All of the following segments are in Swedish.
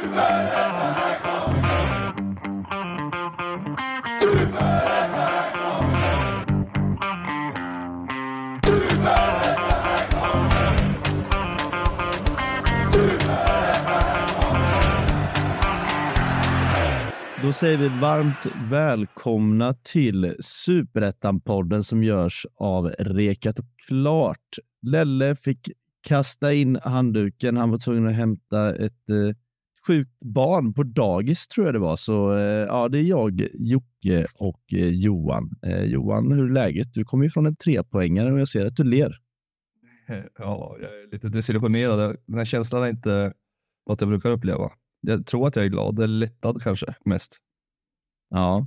Då säger vi varmt välkomna till Superettan-podden som görs av Rekat och Klart. Lelle fick kasta in handduken. Han var tvungen att hämta ett eh, sjukt barn på dagis, tror jag det var. Så eh, ja, det är jag, Jocke och eh, Johan. Eh, Johan, hur är läget? Du kommer ju från en trepoängare och jag ser att du ler. Ja, jag är lite desillusionerad. Den här känslan är inte något jag brukar uppleva. Jag tror att jag är glad, eller lättad kanske mest. Ja,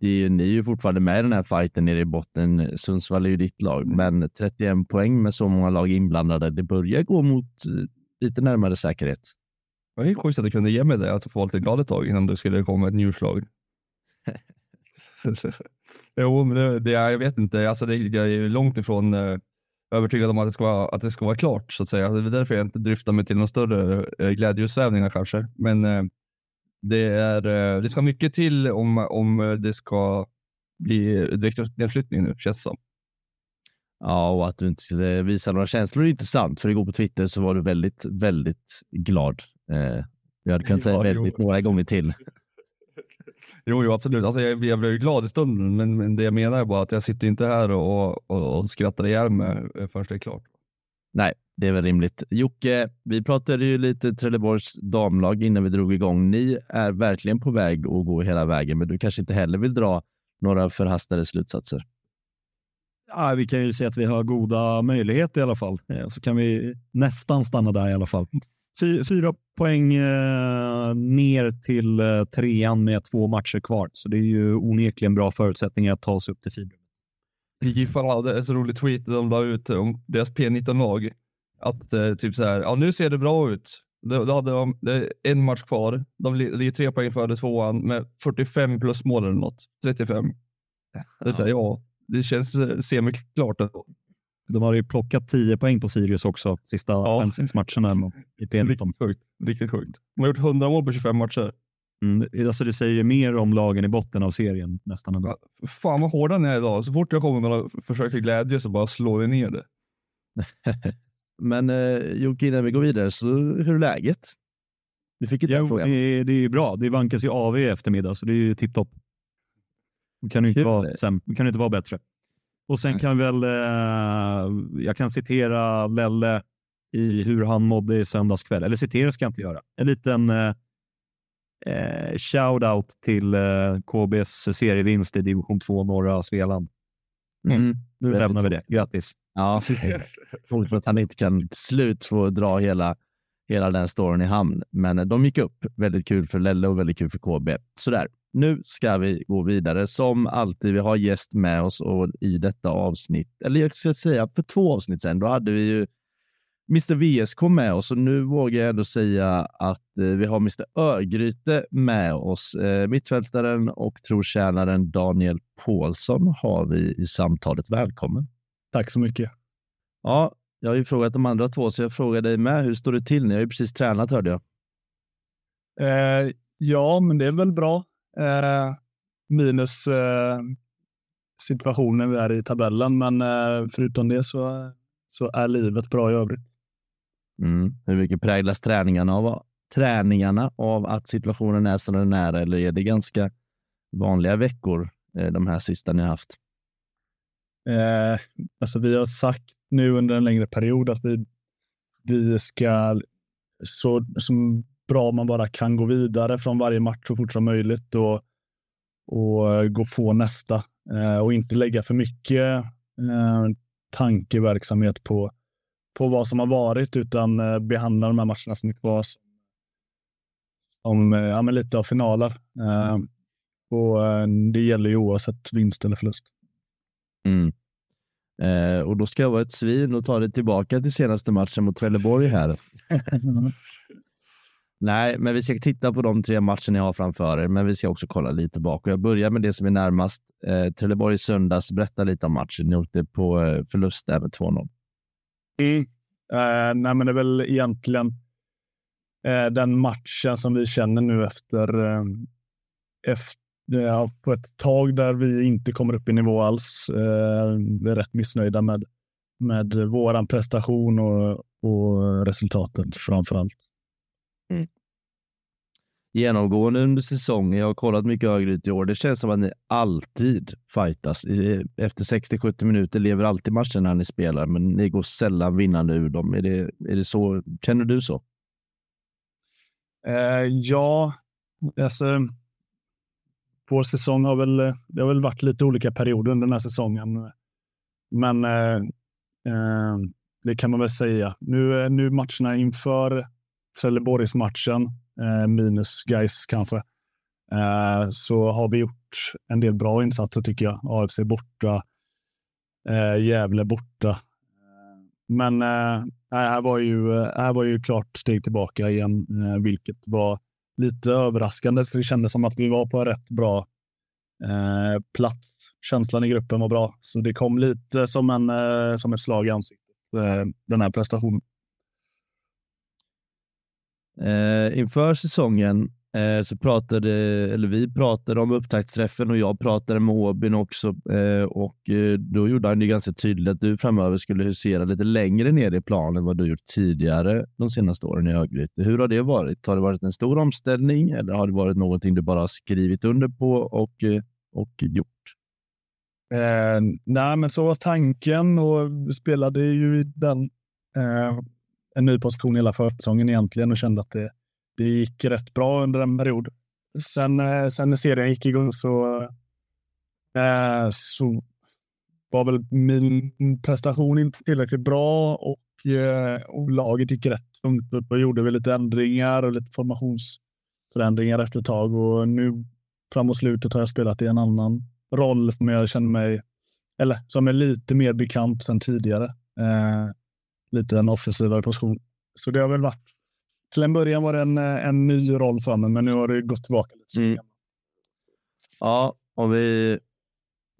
det är, ju- ni är ju fortfarande med i den här fighten nere i botten. Sundsvall är ju ditt lag, men 31 poäng med så många lag inblandade. Det börjar gå mot lite närmare säkerhet. Det var helt sjukt att du kunde ge mig det, att få vara lite glad ett tag innan du skulle komma ett njurslag. jo, men det, det, är- jag vet inte. Alltså det, jag är ju långt ifrån eh, övertygad om att det, ska vara, att det ska vara klart, så att säga. Det är därför jag inte dryftar mig till några större eh, glädjesvävningar kanske. Men eh, det, är, eh, det ska mycket till om, om det ska bli direkt nedflyttning nu, känns det som. Ja, och att du inte skulle visa några känslor är intressant, för igår på Twitter så var du väldigt, väldigt glad. Eh, jag kan säga Ja, väldigt jo. några gånger till. Jo, jo absolut. Alltså, jag, jag blev ju glad i stunden, men, men det jag menar är bara att jag sitter inte här och, och, och skrattar ihjäl mig förrän det är klart. Nej, det är väl rimligt. Jocke, vi pratade ju lite Trelleborgs damlag innan vi drog igång. Ni är verkligen på väg att gå hela vägen, men du kanske inte heller vill dra några förhastade slutsatser. Ja, vi kan ju säga att vi har goda möjligheter i alla fall. Eh, Så kan vi nästan stanna där i alla fall. Fy, fyra poäng eh, ner till eh, trean med två matcher kvar. Så det är ju onekligen bra förutsättningar att ta sig upp till finrummet. Giffarna hade en så rolig tweet de la ut om deras P19-lag. Att eh, typ så här, ja nu ser det bra ut. Då, då hade de det är en match kvar. De ligger tre poäng före tvåan med 45 plus mål eller något. 35. Det är så här, ja, det känns eh, semiklart. De har ju plockat 10 poäng på Sirius också sista Ja. fem, sex matcherna i P19. Riktigt sjukt. Riktigt sjukt. De har gjort 100 mål på 25 matcher. Mm, alltså det säger ju mer om lagen i botten av serien nästan ändå. Ja, Fan vad hårda ni är idag. Så fort jag kommer med några försök till glädje så bara slår vi ner det. Men eh, Jocke, innan vi går vidare, så hur är läget? Du fick inte Jo, frågan. det, det är ju bra. Det vankas ju AV i eftermiddag, så det är ju tipptopp. Det kan ju inte Kul. vara, säm- det kan ju inte vara bättre. Och sen Nej. kan väl, eh, jag kan citera Lelle i hur han mådde i söndags kväll. Eller citera ska jag inte göra. En liten eh, eh, shout-out till eh, KBs serievinst i division 2 norra Svealand. Mm. Nu Väldigt lämnar vi det. Grattis! Ja, tråkigt för att han inte kan slut få dra hela, hela den storyn i hamn. Men de gick upp. Väldigt kul för Lelle och väldigt kul för KB. Sådär, nu ska vi gå vidare. Som alltid, vi har gäst med oss och i detta avsnitt, eller jag ska säga för två avsnitt sedan, då hade vi ju Mr VSK med oss och nu vågar jag ändå säga att eh, vi har Mr Örgryte med oss. Eh, mittfältaren och trotjänaren Daniel Paulsson har vi i samtalet. Välkommen! Tack så mycket. Ja, jag har ju frågat de andra två, så jag frågar dig med. Hur står det till? Ni har ju precis tränat hörde jag. Eh, ja, men det är väl bra. Eh, minus eh, situationen vi är i tabellen, men eh, förutom det så, så är livet bra i övrigt. Mm. Hur mycket präglas träningarna av, träningarna av att situationen är som den är? Eller är det ganska vanliga veckor eh, de här sista ni har haft? Eh, alltså vi har sagt nu under en längre period att vi, vi ska så som bra man bara kan gå vidare från varje match så fort som möjligt och, och eh, gå på nästa eh, och inte lägga för mycket eh, tankeverksamhet på, på vad som har varit utan eh, behandla de här matcherna som är kvar eh, ja, men lite av finaler. Eh, och eh, det gäller ju oavsett vinst eller förlust. Mm. Eh, och då ska jag vara ett svin och ta det tillbaka till senaste matchen mot Trelleborg här. Nej, men vi ska titta på de tre matcher ni har framför er, men vi ska också kolla lite bak. Jag börjar med det som är närmast. Eh, Trelleborg i söndags. Berätta lite om matchen. Ni åkte på eh, förlust där med 2-0. Mm. Eh, nej, men det är väl egentligen eh, den matchen som vi känner nu efter, eh, efter ja, på ett tag där vi inte kommer upp i nivå alls. Eh, vi är rätt missnöjda med, med våran prestation och, och resultatet framför allt. Mm. Genomgående under säsongen, jag har kollat mycket Örgryte i år, det känns som att ni alltid fightas. Efter 60-70 minuter lever alltid matchen när ni spelar, men ni går sällan vinnande ur dem. Är det, är det så? Känner du så? Eh, ja, alltså, vår säsong har väl, det har väl varit lite olika perioder under den här säsongen. Men eh, eh, det kan man väl säga. Nu, nu matcherna inför Trelleborgsmatchen, eh, minus guys kanske, eh, så har vi gjort en del bra insatser tycker jag. AFC borta, eh, Gävle borta. Men eh, här, var ju, eh, här var ju klart steg tillbaka igen, eh, vilket var lite överraskande, för det kändes som att vi var på rätt bra eh, plats. Känslan i gruppen var bra, så det kom lite som, en, eh, som ett slag i ansiktet, eh, den här prestationen. Eh, inför säsongen eh, så pratade, eller vi pratade om upptaktsträffen och jag pratade med Åbyn också eh, och eh, då gjorde han det ganska tydligt att du framöver skulle husera lite längre ner i planen än vad du gjort tidigare de senaste åren i Örgryte. Hur har det varit? Har det varit en stor omställning eller har det varit någonting du bara skrivit under på och, eh, och gjort? Eh, nej, men så var tanken och vi spelade ju i den eh, en ny position hela försäsongen egentligen och kände att det, det gick rätt bra under en period. Sen, eh, sen när serien gick igång så, äh, så var väl min prestation inte tillräckligt bra och, äh, och laget gick rätt tungt upp och gjorde väl lite ändringar och lite formationsförändringar efter ett tag. Och nu framåt slutet har jag spelat i en annan roll som jag känner mig, eller som är lite mer bekant sedan tidigare. Äh, lite en offensivare position. Så det har väl varit till en början var det en, en ny roll för mig, men nu har det gått tillbaka lite. Mm. Ja, om vi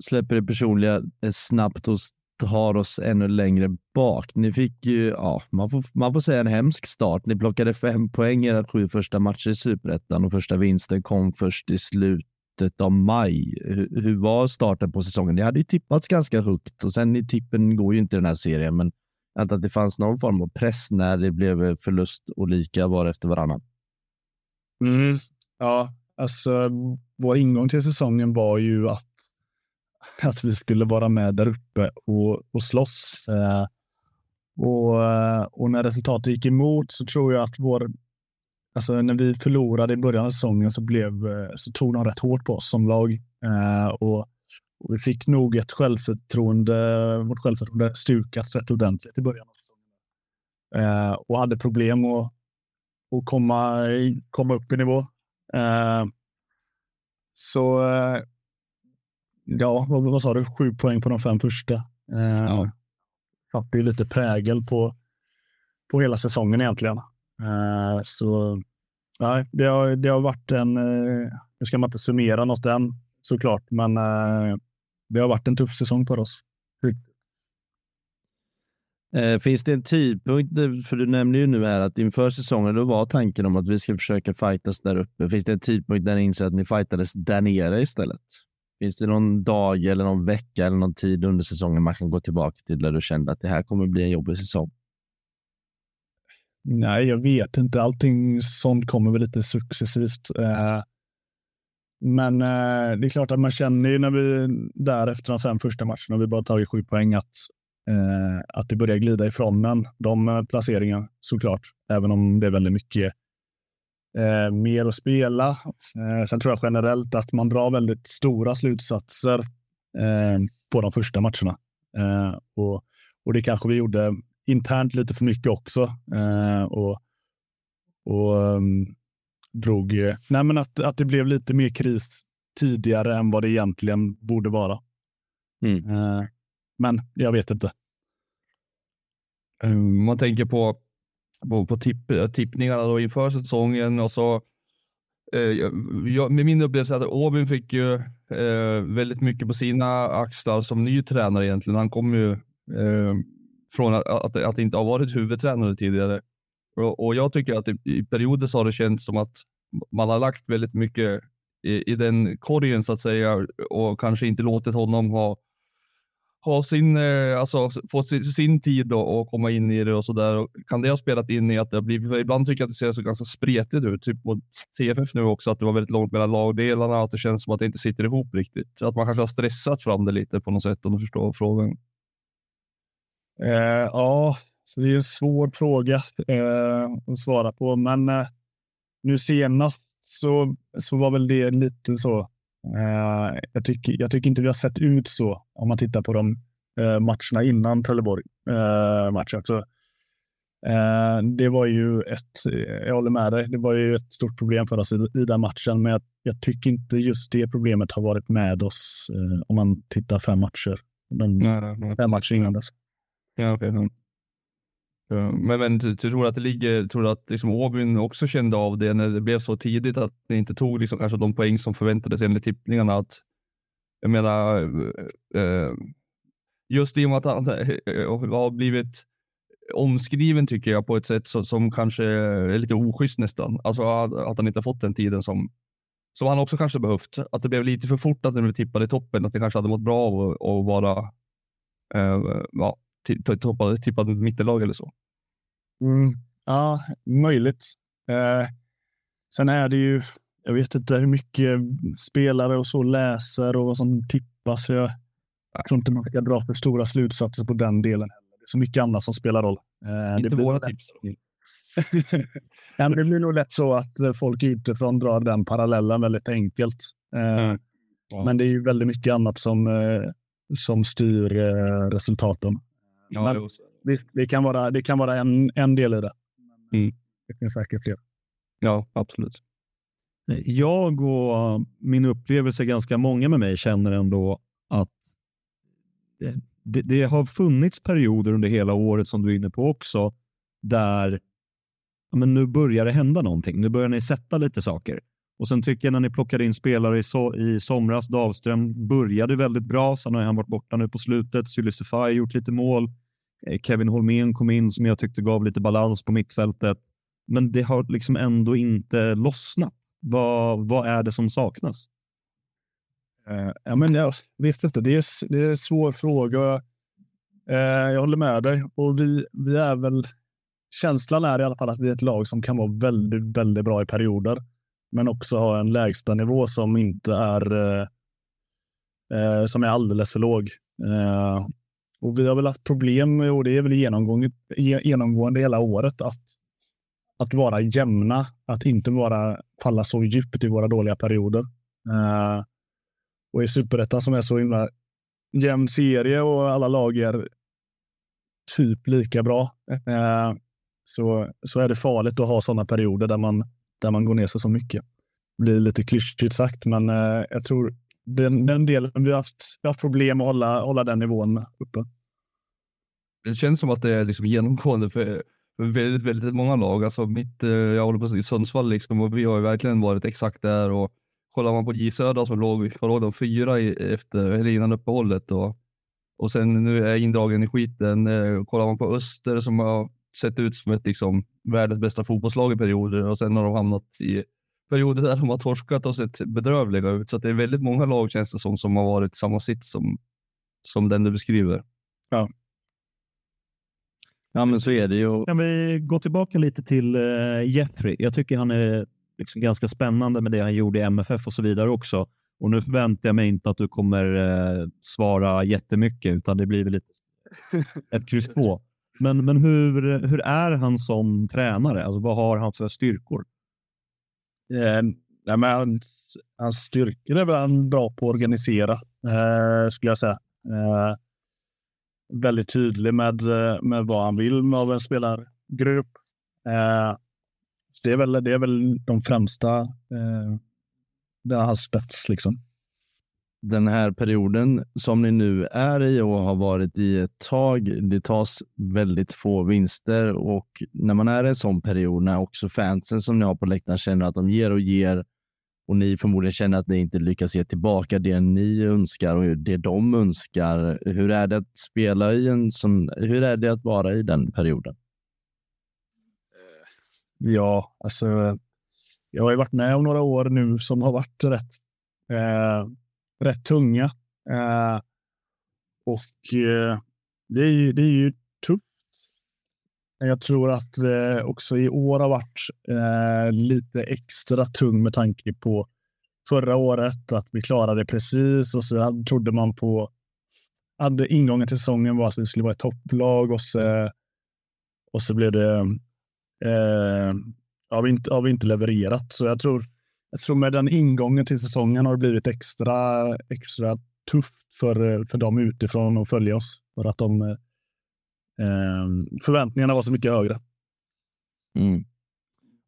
släpper det personliga snabbt och tar oss ännu längre bak. Ni fick ju, ja, man får, man får säga en hemsk start. Ni plockade fem poäng i era sju första matcher i superettan och första vinsten kom först i slutet av maj. Hur, hur var starten på säsongen? Ni hade ju tippats ganska högt och sen i tippen går ju inte den här serien, men att det fanns någon form av press när det blev eh, förlust och lika var efter varannan. Mm. Ja, alltså vår ingång till säsongen var ju att, att vi skulle vara med där uppe och, och slåss. Eh, och, eh, och när resultatet gick emot så tror jag att vår Alltså när vi förlorade i början av säsongen så, blev, eh, så tog de rätt hårt på oss som lag. Eh, och och vi fick nog ett självförtroende, vårt självförtroende stukat rätt ordentligt i början. Eh, och hade problem att, att komma, komma upp i nivå. Eh, så eh, ja, vad, vad, sa du? Sju poäng på de fem första. Eh, ja. Satte ju lite prägel på, på hela säsongen egentligen. Eh, så nej, det, har, det har varit en, eh, nu ska man inte summera något än såklart, men eh, det har varit en tuff säsong för oss. Eh, finns det en tidpunkt, för du nämnde ju nu här att inför säsongen då var tanken om att vi ska försöka fightas där uppe. Finns det en tidpunkt där ni inser att ni fightades där nere istället? Finns det någon dag eller någon vecka eller någon tid under säsongen man kan gå tillbaka till där du kände att det här kommer bli en jobbig säsong? Nej, jag vet inte. Allting sånt kommer väl lite successivt. Eh, men eh, det är klart att man känner ju när vi där efter de fem första matcherna, och vi bara tagit sju poäng, att, eh, att det börjar glida ifrån en. De eh, placeringarna såklart, även om det är väldigt mycket eh, mer att spela. Eh, sen tror jag generellt att man drar väldigt stora slutsatser eh, på de första matcherna. Eh, och, och det kanske vi gjorde internt lite för mycket också. Eh, och och ehm, drog, nej men att, att det blev lite mer kris tidigare än vad det egentligen borde vara. Mm. Uh, men jag vet inte. Um, man tänker på, på, på tipp, tippningarna då inför säsongen och så uh, jag, med min upplevelse att Åbyn fick ju uh, väldigt mycket på sina axlar som ny tränare egentligen. Han kom ju från att, att, att inte ha varit huvudtränare tidigare och, och jag tycker att i, i perioder så har det känts som att man har lagt väldigt mycket i, i den korgen så att säga och kanske inte låtit honom ha ha sin, eh, alltså få sin, sin tid och, och, komma in i det och så där. Kan det ha spelat in i att det har blivit, för ibland tycker jag att det ser så ganska spretigt ut, typ mot TFF nu också, att det var väldigt långt mellan lagdelarna, att det känns som att det inte sitter ihop riktigt. Att man kanske har stressat fram det lite på något sätt om du förstår frågan. Eh, ja, så det är en svår fråga eh, att svara på, men eh, nu senast så, så var väl det lite så Uh, jag, tycker, jag tycker inte vi har sett ut så om man tittar på de uh, matcherna innan Trelleborg-matchen. Uh, det var ju ett, jag håller med dig, det var ju ett stort problem för oss i, i den matchen, men jag, jag, tycker inte just det problemet har varit med oss om man tittar fem matcher. De, nej, nej, nej. Fem matcher innan dess. Ja, okay. Eh, men, men tror du tror att det ligger, tror du att liksom Åbyn också kände av det när det blev så tidigt att ni inte tog liksom kanske de poäng som förväntades enligt tippningarna? Att, jag menar, eh, eh just i och med att han eh, har blivit omskriven tycker jag på ett sätt som, som kanske är lite oschysst nästan. Alltså att han inte har fått den tiden som, som han också kanske behövt. Att det blev lite för fort att den blev tippad i toppen, att det kanske hade mått bra av att vara eh, ja, tippad, tippad mittenlag eller så. Mm, ja, möjligt. Eh, sen är det ju, jag vet inte hur mycket spelare och så läser och vad som tippas. Jag, tror inte man ska dra för stora slutsatser på den delen. Det är så mycket annat som spelar roll. Eh, inte våra tips. ja, men det blir nog lätt så att folk utifrån drar den parallellen väldigt enkelt. Eh, mm. ja. Men det är ju väldigt mycket annat som, eh, som styr eh, resultaten. Ja, Men det, det, kan vara, det kan vara en, en del i det. Mm. Det finns säkert fler. Ja, absolut. Jag och min upplevelse, ganska många med mig, känner ändå att det, det, det, har funnits perioder under hela året, som du är inne på också, där men nu börjar det hända någonting. Nu börjar ni sätta lite saker. Och sen tycker jag när ni plockade in spelare i, so i somras, Dahlström började väldigt bra, sen har han varit borta nu på slutet. Sylisify har gjort lite mål. Eh, Kevin Holmén kom in som jag tyckte gav lite balans på mittfältet. Men det har liksom ändå inte lossnat. Vad, vad är det som saknas? Uh, ja, men jag vet inte. Det är, det är en svår fråga. Uh, jag håller med dig. Och vi, vi är väl... Känslan är i alla fall att vi är ett lag som kan vara väldigt, väldigt bra i perioder men också ha en lägsta nivå som inte är eh, eh, som är alldeles för låg. Eh, och vi har väl haft problem, och det är väl genomgående, genomgående hela året, att, att vara jämna, att inte bara falla så djupt i våra dåliga perioder. Eh, och i superettan som är så himla jämn serie och alla lag är typ lika bra, eh, så, så är det farligt att ha sådana perioder där man där man går ner sig så mycket. Det blir lite klyschigt sagt, men eh, jag tror den, den delen vi har haft, vi har haft problem att hålla, hålla den nivån uppe. Det känns som att det är liksom genomgående för, för väldigt, väldigt många lag. Alltså mitt, eh, jag håller på i Sundsvall liksom, och vi har ju verkligen varit exakt där. Och kollar man på J Södra som låg, låg de fyra i, efter, eller innan uppehållet. Och, och sen nu är indragen i skiten. Eh, kollar man på Öster som har sett ut som ett liksom, världens bästa fotbollslag i perioder och sen har de hamnat i perioder där de har torskat och sett bedrövliga ut. Så det är väldigt många lag känns det som, som har varit i samma sitt som, som den du beskriver. Ja. Ja, men så är det ju. Kan vi gå tillbaka lite till uh, Jeffrey? Jag tycker han är liksom ganska spännande med det han gjorde i MFF och så vidare också. Och nu förväntar jag mig inte att du kommer uh, svara jättemycket, utan det blir väl lite ett kryss två. Men, men hur, hur är han som tränare? Alltså, vad har han för styrkor? Eh, nej, men hans, hans styrkor är väl han bra på att organisera, eh, skulle jag säga. Eh, väldigt tydlig med, med vad han vill med en spelargrupp. Eh, det, är väl, det är väl de främsta, eh, det är hans spets liksom den här perioden som ni nu är i och har varit i ett tag. Det tas väldigt få vinster och när man är i en sån period, när också fansen som ni har på läktaren känner att de ger och ger och ni förmodligen känner att ni inte lyckas ge tillbaka det ni önskar och det de önskar. Hur är det att spela i en sån? Hur är det att vara i den perioden? Eh. Ja, alltså. Jag har ju varit med om några år nu som har varit rätt, eh, rätt tunga. Eh, och eh, det, är ju, det är ju tufft. Jag tror att det också i år har varit eh, lite extra tung med tanke på förra året, att vi klarade det precis och så trodde man på hade ingången till säsongen var att vi skulle vara ett topplag och så, och så blev det eh, har, vi inte, har vi inte levererat. Så jag tror, jag tror med den ingången till säsongen har det blivit extra, extra tufft för, för dem utifrån att följa oss. För att de eh, förväntningarna var så mycket högre. Mm.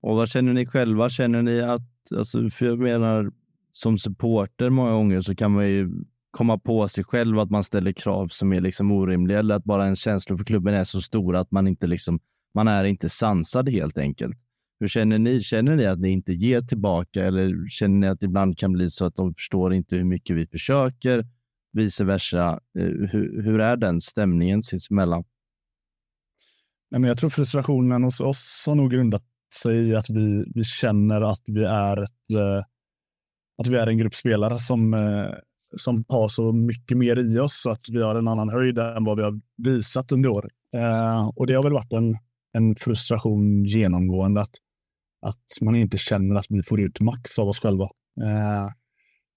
Och vad känner ni själva? Känner ni att, alltså, för jag menar, som supporter många gånger så kan man ju komma på sig själv att man ställer krav som är liksom orimliga eller att bara en känsla för klubben är så stor att man inte liksom, man är inte sansad helt enkelt. Hur känner ni? Känner ni att ni inte ger tillbaka eller känner ni att det ibland kan bli så att de förstår inte hur mycket vi försöker? Vice versa. Eh, hur, hur är den stämningen sinsemellan? Nej, men jag tror frustrationen hos oss har nog grundat sig i att vi, vi känner att vi är ett, eh, att vi är en grupp spelare som, eh, som har så mycket mer i oss så att vi har en annan höjd än vad vi har visat under året. och det har väl varit en, en frustration genomgående att att man inte känner att vi får ut max av oss själva. Eh,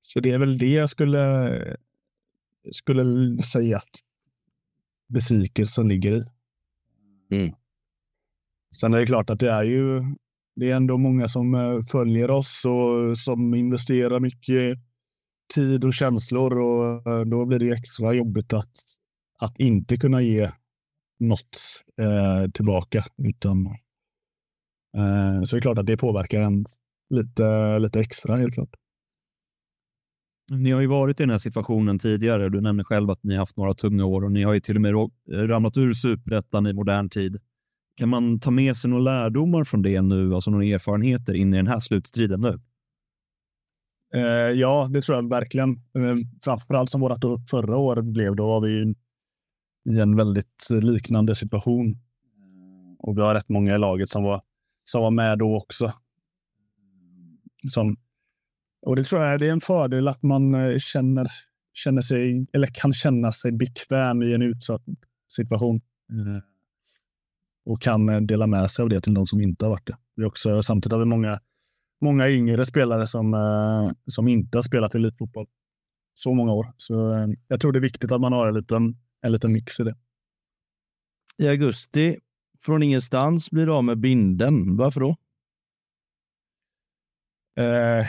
så det är väl det jag skulle, skulle säga att besvikelsen ligger i. Mm. Sen är det klart att det är ju det är ändå många som eh, följer oss och som investerar mycket tid och känslor och eh, då blir det extra jobbigt att, att inte kunna ge något eh, tillbaka. Utan så det är klart att det påverkar en lite, lite extra helt klart. Ni har ju varit i den här situationen tidigare. Du nämner själv att ni haft några tunga år och ni har ju till och med ramlat ur superettan i modern tid. Kan man ta med sig några lärdomar från det nu, alltså några erfarenheter in i den här slutstriden nu? Eh, ja, det tror jag verkligen. Eh, framförallt som vårt förra år blev, då var vi i en väldigt liknande situation. Och vi har rätt många i laget som var som var med då också. Som, och det tror jag det är en fördel att man eh, känner, känner sig, eller kan känna sig bekväm i en utsatt situation. Mm. Och kan eh, dela med sig av det till de som inte har varit det. Vi också, samtidigt har vi många, många yngre spelare som, eh, som inte har spelat elitfotboll så många år. Så jag tror det är viktigt att man har en liten, en liten mix i det. I augusti från ingenstans blir du av med binden. Varför då? Eh,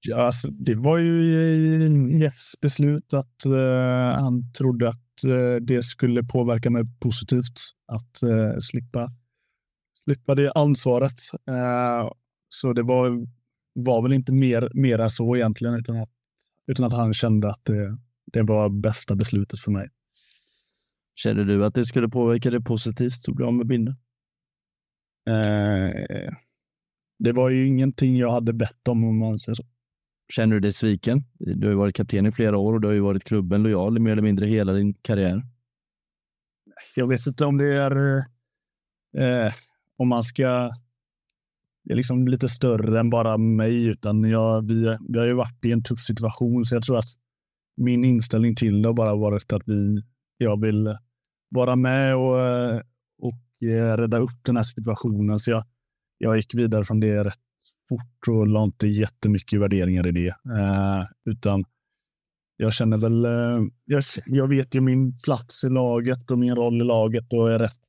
ja, alltså, det var ju Jeffs beslut att eh, han trodde att eh, det skulle påverka mig positivt att eh, slippa, slippa det ansvaret. Eh, så det var, var väl inte mer, mer än så egentligen, utan att, utan att han kände att det, det var bästa beslutet för mig. Kände du att det skulle påverka det positivt så bra med binden? Eh, det var ju ingenting jag hade bett om, om man säger så. Känner du dig sviken? Du har ju varit kapten i flera år och du har ju varit klubben lojal mer eller mindre hela din karriär. Jag vet inte om det är eh, om man ska det är liksom lite större än bara mig, utan jag, vi, vi har ju varit i en tuff situation, så jag tror att min inställning till det har bara varit att vi, jag vill vara med och, eh, och eh, rädda upp den här situationen. Så jag, jag gick vidare från det rätt fort och la inte jättemycket värderingar i det. Eh, utan jag känner väl, eh, jag, jag, vet ju min plats i laget och min roll i laget och är rätt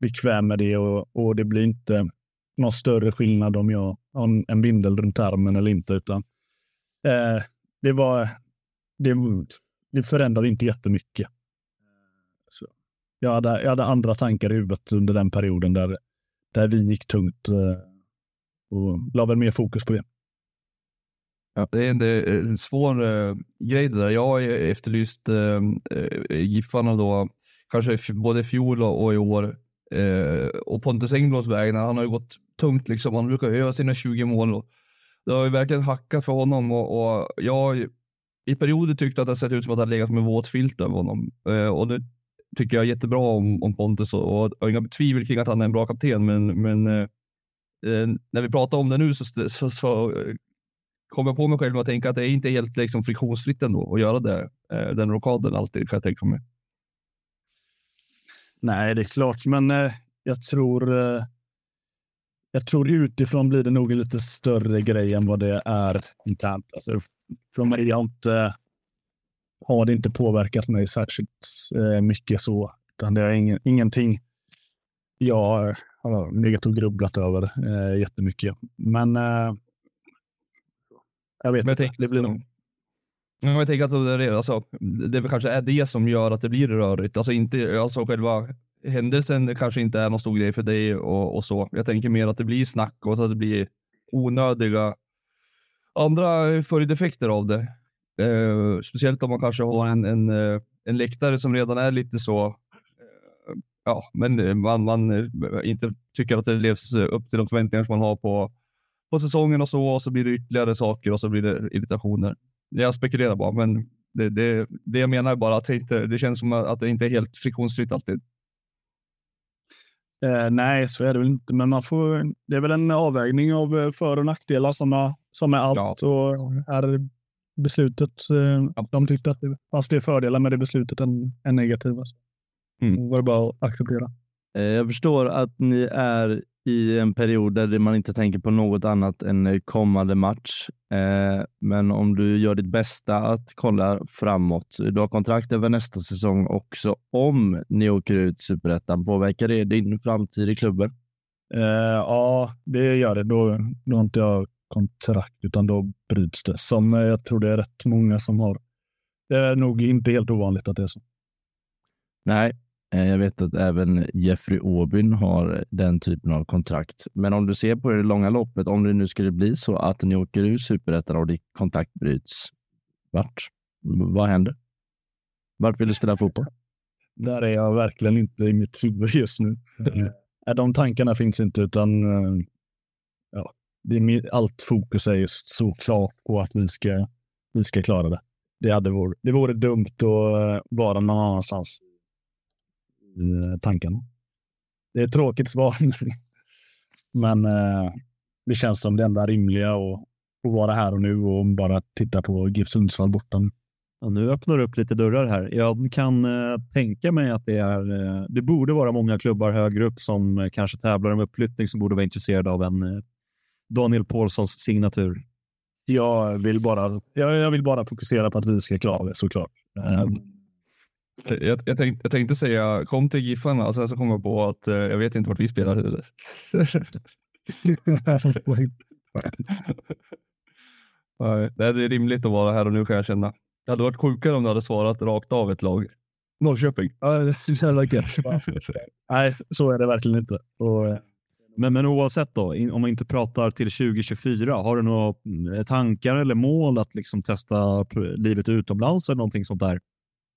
bekväm med det och, och det blir inte någon större skillnad om jag har en, en bindel runt armen eller inte. Utan, eh, det var, det, det förändrade inte jättemycket. Så jag, hade, jag hade andra tankar i huvudet under den perioden där, där vi gick tungt eh, och la väl mer fokus på det. Ja, det är en, en svår uh, grej det där. Jag har efterlyst uh, Giffarna då, kanske både i fjol och i år. Uh, och Pontus Engbloms vägnar, han har ju gått tungt liksom. Han brukar öva sina 20 mål. Och det har ju verkligen hackat för honom och, och jag i perioder tyckte att det sett ut som att det legat som en våt filt över honom. och nu tycker jag jättebra om, om Pontus och, och, och inga tvivel kring att han är en bra kapten, men, men eh, eh när vi pratar om det nu så, så, så eh, kom jag på mig själv att tänka att det är inte helt liksom, friktionsfritt ändå att göra det, eh, den rockaden alltid kan jag tänka mig. Nej, det är klart, men eh, jag tror. Eh, jag tror utifrån blir det nog en lite större grej än vad det är internt. Alltså, från mig har, inte, har det inte påverkat mig särskilt eh, mycket så. Utan det är ingen, ingenting jag har legat och grubblat över eh, jättemycket. Men eh, jag vet Men jag inte. tänk- Det blir nog. Ja, Jag tänker att det, är- alltså, det kanske är det som gör att det blir rörigt. Alltså inte, alltså själva händelsen kanske inte är någon stor grej för dig och, och så. Jag tänker mer att det blir snack och att det blir onödiga andra följdeffekter av det. Eh, speciellt om man kanske har en, en, eh, en läktare som redan är lite så eh, ja, men eh, man, man eh, inte tycker att det levs upp till de förväntningar som man har på, på säsongen och så, och så blir det ytterligare saker och så blir det irritationer. Jag spekulerar bara, men det, det, det jag menar är bara att det, inte, det känns som att det inte är helt friktionsfritt alltid. Eh, nej, så är det väl inte. Men man får, det är väl en avvägning av för och nackdelar som är, som är allt. Och är beslutet, eh, de tyckte att det fanns det fördelar med det beslutet än, än negativa. Så Mm. Var det bara att acceptera. Eh, Jag förstår att ni är i en period där man inte tänker på något annat än eh, kommande match. Men om du gör ditt bästa att kolla framåt. Du har kontrakt över nästa säsong också. Om ni åker ut superettan, påverkar det din framtid i klubben? Ja, det gör det. Då, då har inte jag kontrakt, utan då bryts det. Som eh, jag tror det är rätt många som har. Det är nog inte helt ovanligt att det är så. Nej, eh, jag vet att även Jeffrey Aubyn har den typen av kontrakt. Men om du ser på det långa loppet, om det nu skulle bli så att ni åker ur superettan och ditt kontrakt bryts, vart? Vad händer? Vart vill du spela fotboll? Där är jag verkligen inte i mitt huvud just nu. Eh, De tankarna finns inte, utan eh, ja, det är, allt fokus är just såklart på att vi ska, vi ska klara det. Det, hade vore, det vore dumt att eh, vara någon annanstans i eh, tanken. tankarna. Det är ett tråkigt svar, men eh, det känns som det enda rimliga att, att vara här och nu och bara titta på GIF Sundsvall borta. nu. Ja, nu öppnar du upp lite dörrar här. Jag kan eh, tänka mig att det är. Eh, det borde vara många klubbar högre upp som eh, kanske tävlar om uppflyttning som borde vara intresserade av en eh, Daniel Paulssons signatur. Jag vill bara, jag, jag vill bara fokusera på att vi ska klara det såklart. Eh, Jag, jag, tänkte, jag tänkte säga kom till Giffarna och sen så kom jag på att eh, jag vet inte vart vi spelar heller. Nej, det är rimligt att vara här och nu kan jag känna. Det hade varit sjukare om du hade svarat rakt av ett lag. Norrköping. Ja, det är så jävla gött. Nej, så är det verkligen inte. Och, eh, Men, men oavsett då, om man inte pratar till 2024, har du några mm, tankar eller mål att liksom testa livet utomlands eller någonting sånt där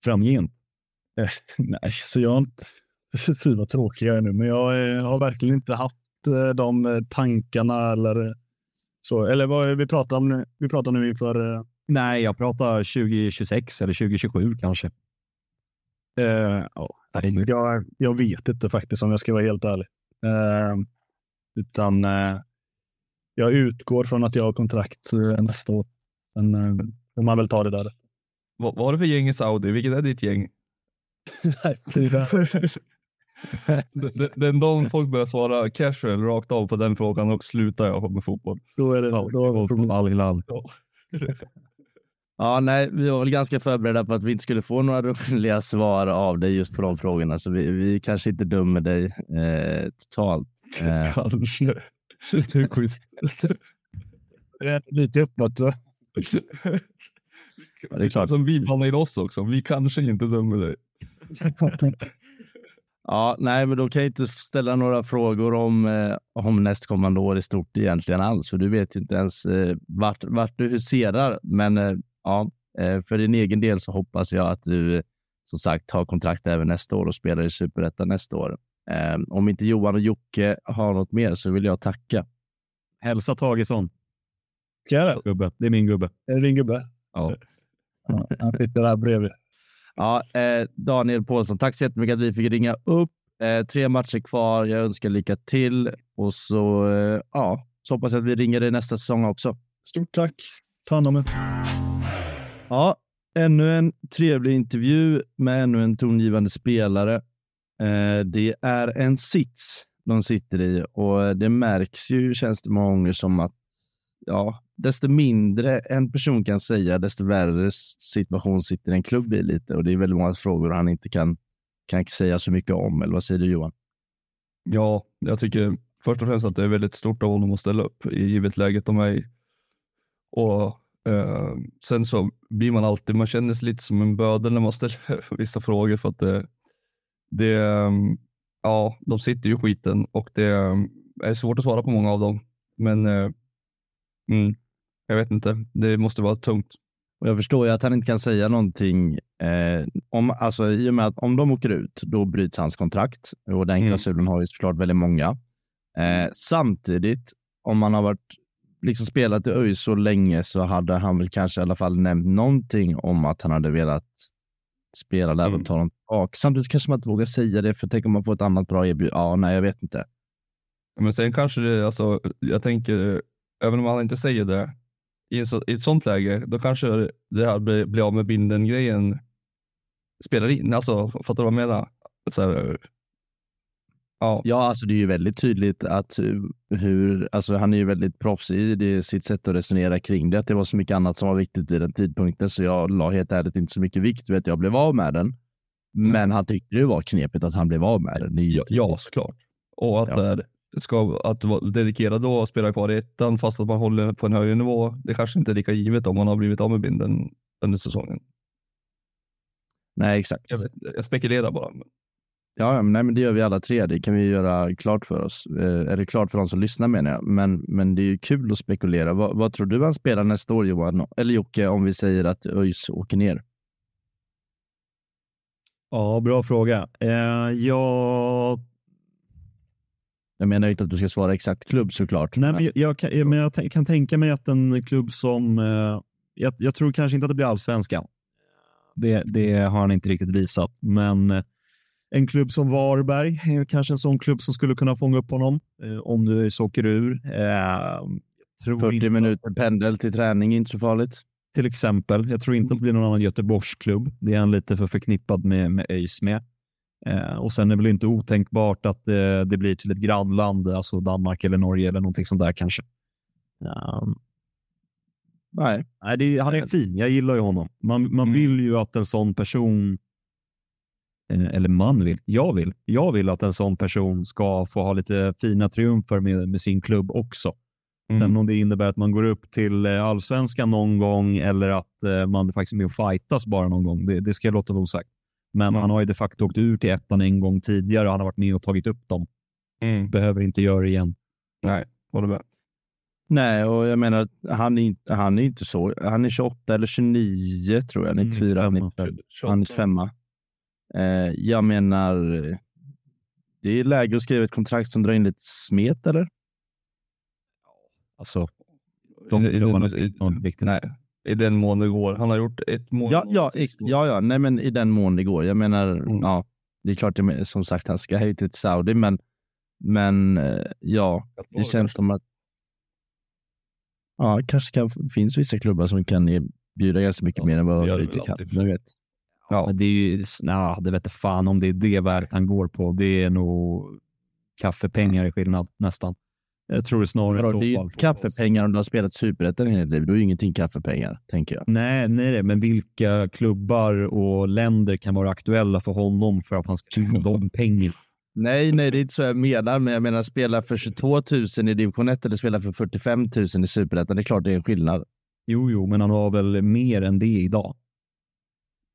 framgent? eh, nej, så jag. Fy vad tråkig jag är nu, men jag eh, har verkligen inte haft eh, de eh, tankarna eller eh, så. Eller vad vi pratar om nu? Vi pratar nu inför... eh, Nej, jag pratar 2026 eller 2027 kanske. Eh, ja, jag, jag vet inte faktiskt om jag ska vara helt ärlig. Eh, utan eh, jag utgår från att jag har kontrakt eh, nästa år. Sen eh, får man väl ta det där. Vad, vad har du för gäng i Saudi? Vilket är ditt gäng? Nej, det Den- dagen folk börjar svara casual rakt av på den frågan och slutar jag med fotboll. då är det... Då har vi problem. Al Hilal. Ja, nej, vi var väl ganska förberedda på att vi inte skulle få några roliga svar av dig just på de frågorna, så vi, vi kanske inte dömer dig eh, totalt. Eh, Kanske. Det är schysst. Det är lite va? Ja, det är klart. Som vi blandar in oss också. Vi kanske inte dömer dig. Ja, nej, men då kan jag inte ställa några frågor om, eh, om nästkommande år i stort egentligen alls, för du vet inte ens eh, vart, vart du huserar. Men eh, ja, eh, för din egen del så hoppas jag att du eh, som sagt har kontrakt även nästa år och spelar i Superettan nästa år. Eh, om inte Johan och Jocke har något mer så vill jag tacka. Hälsa Tagesson. Det? Gubbe. Det är min gubbe. Är det din gubbe? Ja. Ja, han sitter där bredvid. Ja, eh, Daniel Paulsson, tack så jättemycket att vi fick ringa upp. Eh, tre matcher kvar. Jag önskar lycka till Och så, eh, ja, så hoppas jag att vi ringer dig nästa säsong också. Stort tack. Ta hand om er. Ja, ännu en trevlig intervju med ännu en tongivande spelare. Eh, det är en sits de sitter i och det märks ju, känns det många gånger som att ja, desto mindre en person kan säga, desto värre situation sitter en klubb i lite. Och det är väldigt många frågor han inte kan, kan säga så mycket om. Eller vad säger du Johan? Ja, jag tycker först och främst att det är väldigt stort av honom att ställa upp i givet läget de är i. Och eh, sen så blir man alltid, man känner sig lite som en bödel när man ställer vissa frågor för att det, det ja, de sitter ju skiten och det är svårt att svara på många av dem. Men eh, mm, jag vet inte, det måste vara tungt. Och jag förstår ju att han inte kan säga någonting. Eh, om, alltså, I och med att om de åker ut, då bryts hans kontrakt. Och den klausulen mm. har ju såklart väldigt många. Eh, samtidigt, om man har varit, liksom spelat i ÖIS så länge så hade han väl kanske i alla fall nämnt någonting om att han hade velat spela där mm. och ta dem tillbaka. Samtidigt kanske man inte vågar säga det, för tänk om man får ett annat bra erbjudande. Ja, nej, jag vet inte. Men sen kanske det, alltså, jag tänker, även om han inte säger det, i, en så, i ett sånt läge, då kanske det här blir, blir av med binden-grejen spelar in. Alltså, fattar du vad jag menar? Så här, ja. ja, alltså det är ju väldigt tydligt att hur, alltså han är ju väldigt proffsig i det, sitt sätt att resonera kring det. Att det var så mycket annat som var viktigt vid den tidpunkten, så jag la helt ärligt inte så mycket vikt vid att jag blev av med den. Men han tyckte det var knepigt att han blev av med den. Ja, ja, såklart. Och att ja ska att vara dedikerad och spela kvar i ettan fast att man håller på en högre nivå. Det kanske inte är lika givet om man har blivit av med binden under säsongen. Nej, exakt. Jag, vet, jag spekulerar bara. Ja, nej, men det gör vi alla tre. Det kan vi göra klart för oss. Eh, eller klart för de som lyssnar menar jag. Men, men det är ju kul att spekulera. Vad, vad tror du han spelar nästa år Johan? Eller Jocke, om vi säger att ÖIS åker ner? Ja, bra fråga. Eh, jag jag menar inte att du ska svara exakt klubb såklart. Nej, men jag, jag, kan, men jag kan tänka mig att en klubb som... Eh, jag, jag, tror kanske inte att det blir allsvenskan. Det, det har han inte riktigt visat, men eh, en klubb som Varberg är kanske en sån klubb som skulle kunna fånga upp honom eh, om du så åker ur. Eh, 40 minuter pendel till träning, inte så farligt. Till exempel. Jag tror inte att det blir någon annan Göteborgsklubb. Det är han lite för förknippad med, med ÖIS med. Eh, och sen är det väl inte otänkbart att eh, det blir till ett grannland, alltså Danmark eller Norge eller någonting sånt där kanske. Um, nej, nej det, han är fin. Jag gillar ju honom. Man, man mm. vill ju att en sån person, eh, eller man vill, jag vill, jag vill att en sån person ska få ha lite fina triumfer med, med sin klubb också. Mm. Sen om det innebär att man går upp till eh, allsvenskan någon gång eller att eh, man faktiskt är med och fightas bara någon gång, det, det ska jag låta vara osagt. Men mm. han har ju de facto åkt ur till ettan en gång tidigare och han har varit med och tagit upp dem. Mm. Behöver inte göra det igen. Nej, håller med. Nej, och jag menar, han är, han är inte så. Han är 28 eller 29 tror jag. 94, mm, 95. Han är femma. Eh, jag menar, det är läge att skriva ett kontrakt som drar in lite smet, eller? Alltså, de klubbarna är inte viktigt. Nej, i den mån det går. Han har gjort ett mål. Ja, ja, ja, ja. Nej, men i den mån det går. Jag menar, mm. ja, det är klart, som sagt, han ska hit till Saudi, men, men eh, ja, det känns som att ja, kanske kan, finns vissa klubbar som kan erbjuda ganska mycket ja, mer än vad Örgryte kan. Jag vet. Ja, men det är ju, nej, det vet fan om det är det värdet han går på. Det är nog kaffepengar i skillnad nästan. Jag tror snarare Bra, så det är kaffepengar om du har spelat superettan hela ditt liv. Då är ingenting kaffepengar, tänker jag. Nej, nej, men vilka klubbar och länder kan vara aktuella för honom för att han ska tjäna de pengarna? Nej, nej, det är inte så jag menar, men jag menar spela för 22 000 i division 1 eller spela för 45 000 i superettan. Det är klart det är en skillnad. Jo, jo, men han har väl mer än det idag?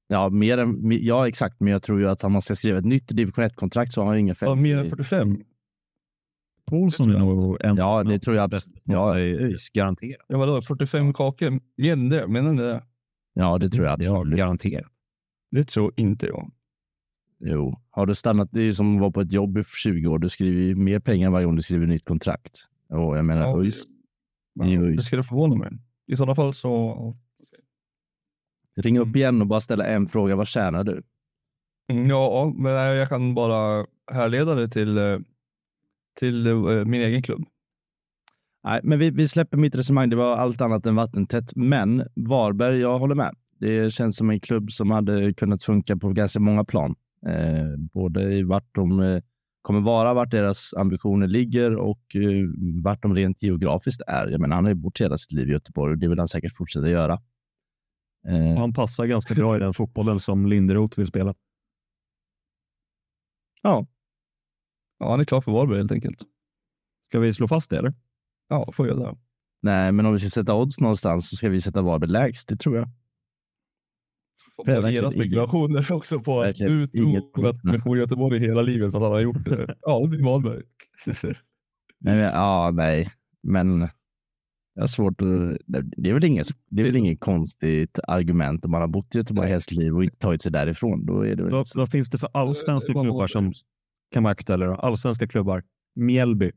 Ja, mer än, ja exakt, men jag tror ju att om man ska skriva ett nytt division 1-kontrakt så har han inga 50. Ja, mer än 45? Paulsson är nog en Ja, det tror jag. Bäst. Ja, ÖIS, garanterat. Ja, vadå, 45 kakor? Gällde det? Menar ni det? Ja, det tror jag. Ja, garanterat. Det tror inte jag. Jo, har du stannat, det är ju som att vara på ett jobb i 20 år. Du skriver ju mer pengar varje gång du skriver nytt kontrakt. Och jag menar, ja, ÖIS. Ja, det skulle förvåna mig. I sådana fall så... Okay. Ring upp igen och bara ställa en fråga. Vad tjänar du? Mm, ja, men jag kan bara härleda det till eh, till eh, min egen klubb. Nej, men vi, vi släpper mitt resonemang. Det var allt annat än vattentätt. Men Varberg, jag håller med. Det känns som en klubb som hade kunnat funka på ganska många plan. Eh, både i vart de eh, kommer vara, vart deras ambitioner ligger och eh, vart de rent geografiskt är. Jag menar, han har ju bott hela sitt liv i Göteborg och det vill han säkert fortsätta göra. Eh, han passar ganska bra i den fotbollen som Linderoth vill spela. ja, Ja, han är klar för Varberg helt enkelt. Ska vi slå fast det eller? Ja, får jag det. nej, men om vi ska sätta odds någonstans så ska vi sätta Varberg lägst. Det tror jag. Era spekulationer också på att du tror att han bor i Göteborg hela livet att han har gjort det. Ja, det blir Varberg. Nej, men, ja, nej, men jag har svårt att... Det är väl inget, det är väl inget konstigt argument om man har bott i Göteborg hela sitt liv och inte tagit sig därifrån. Då är det väl Vad, vad finns det för allsvenska Eh, klubbar som kan vara aktuella? Då? Allsvenska klubbar. Mjällby.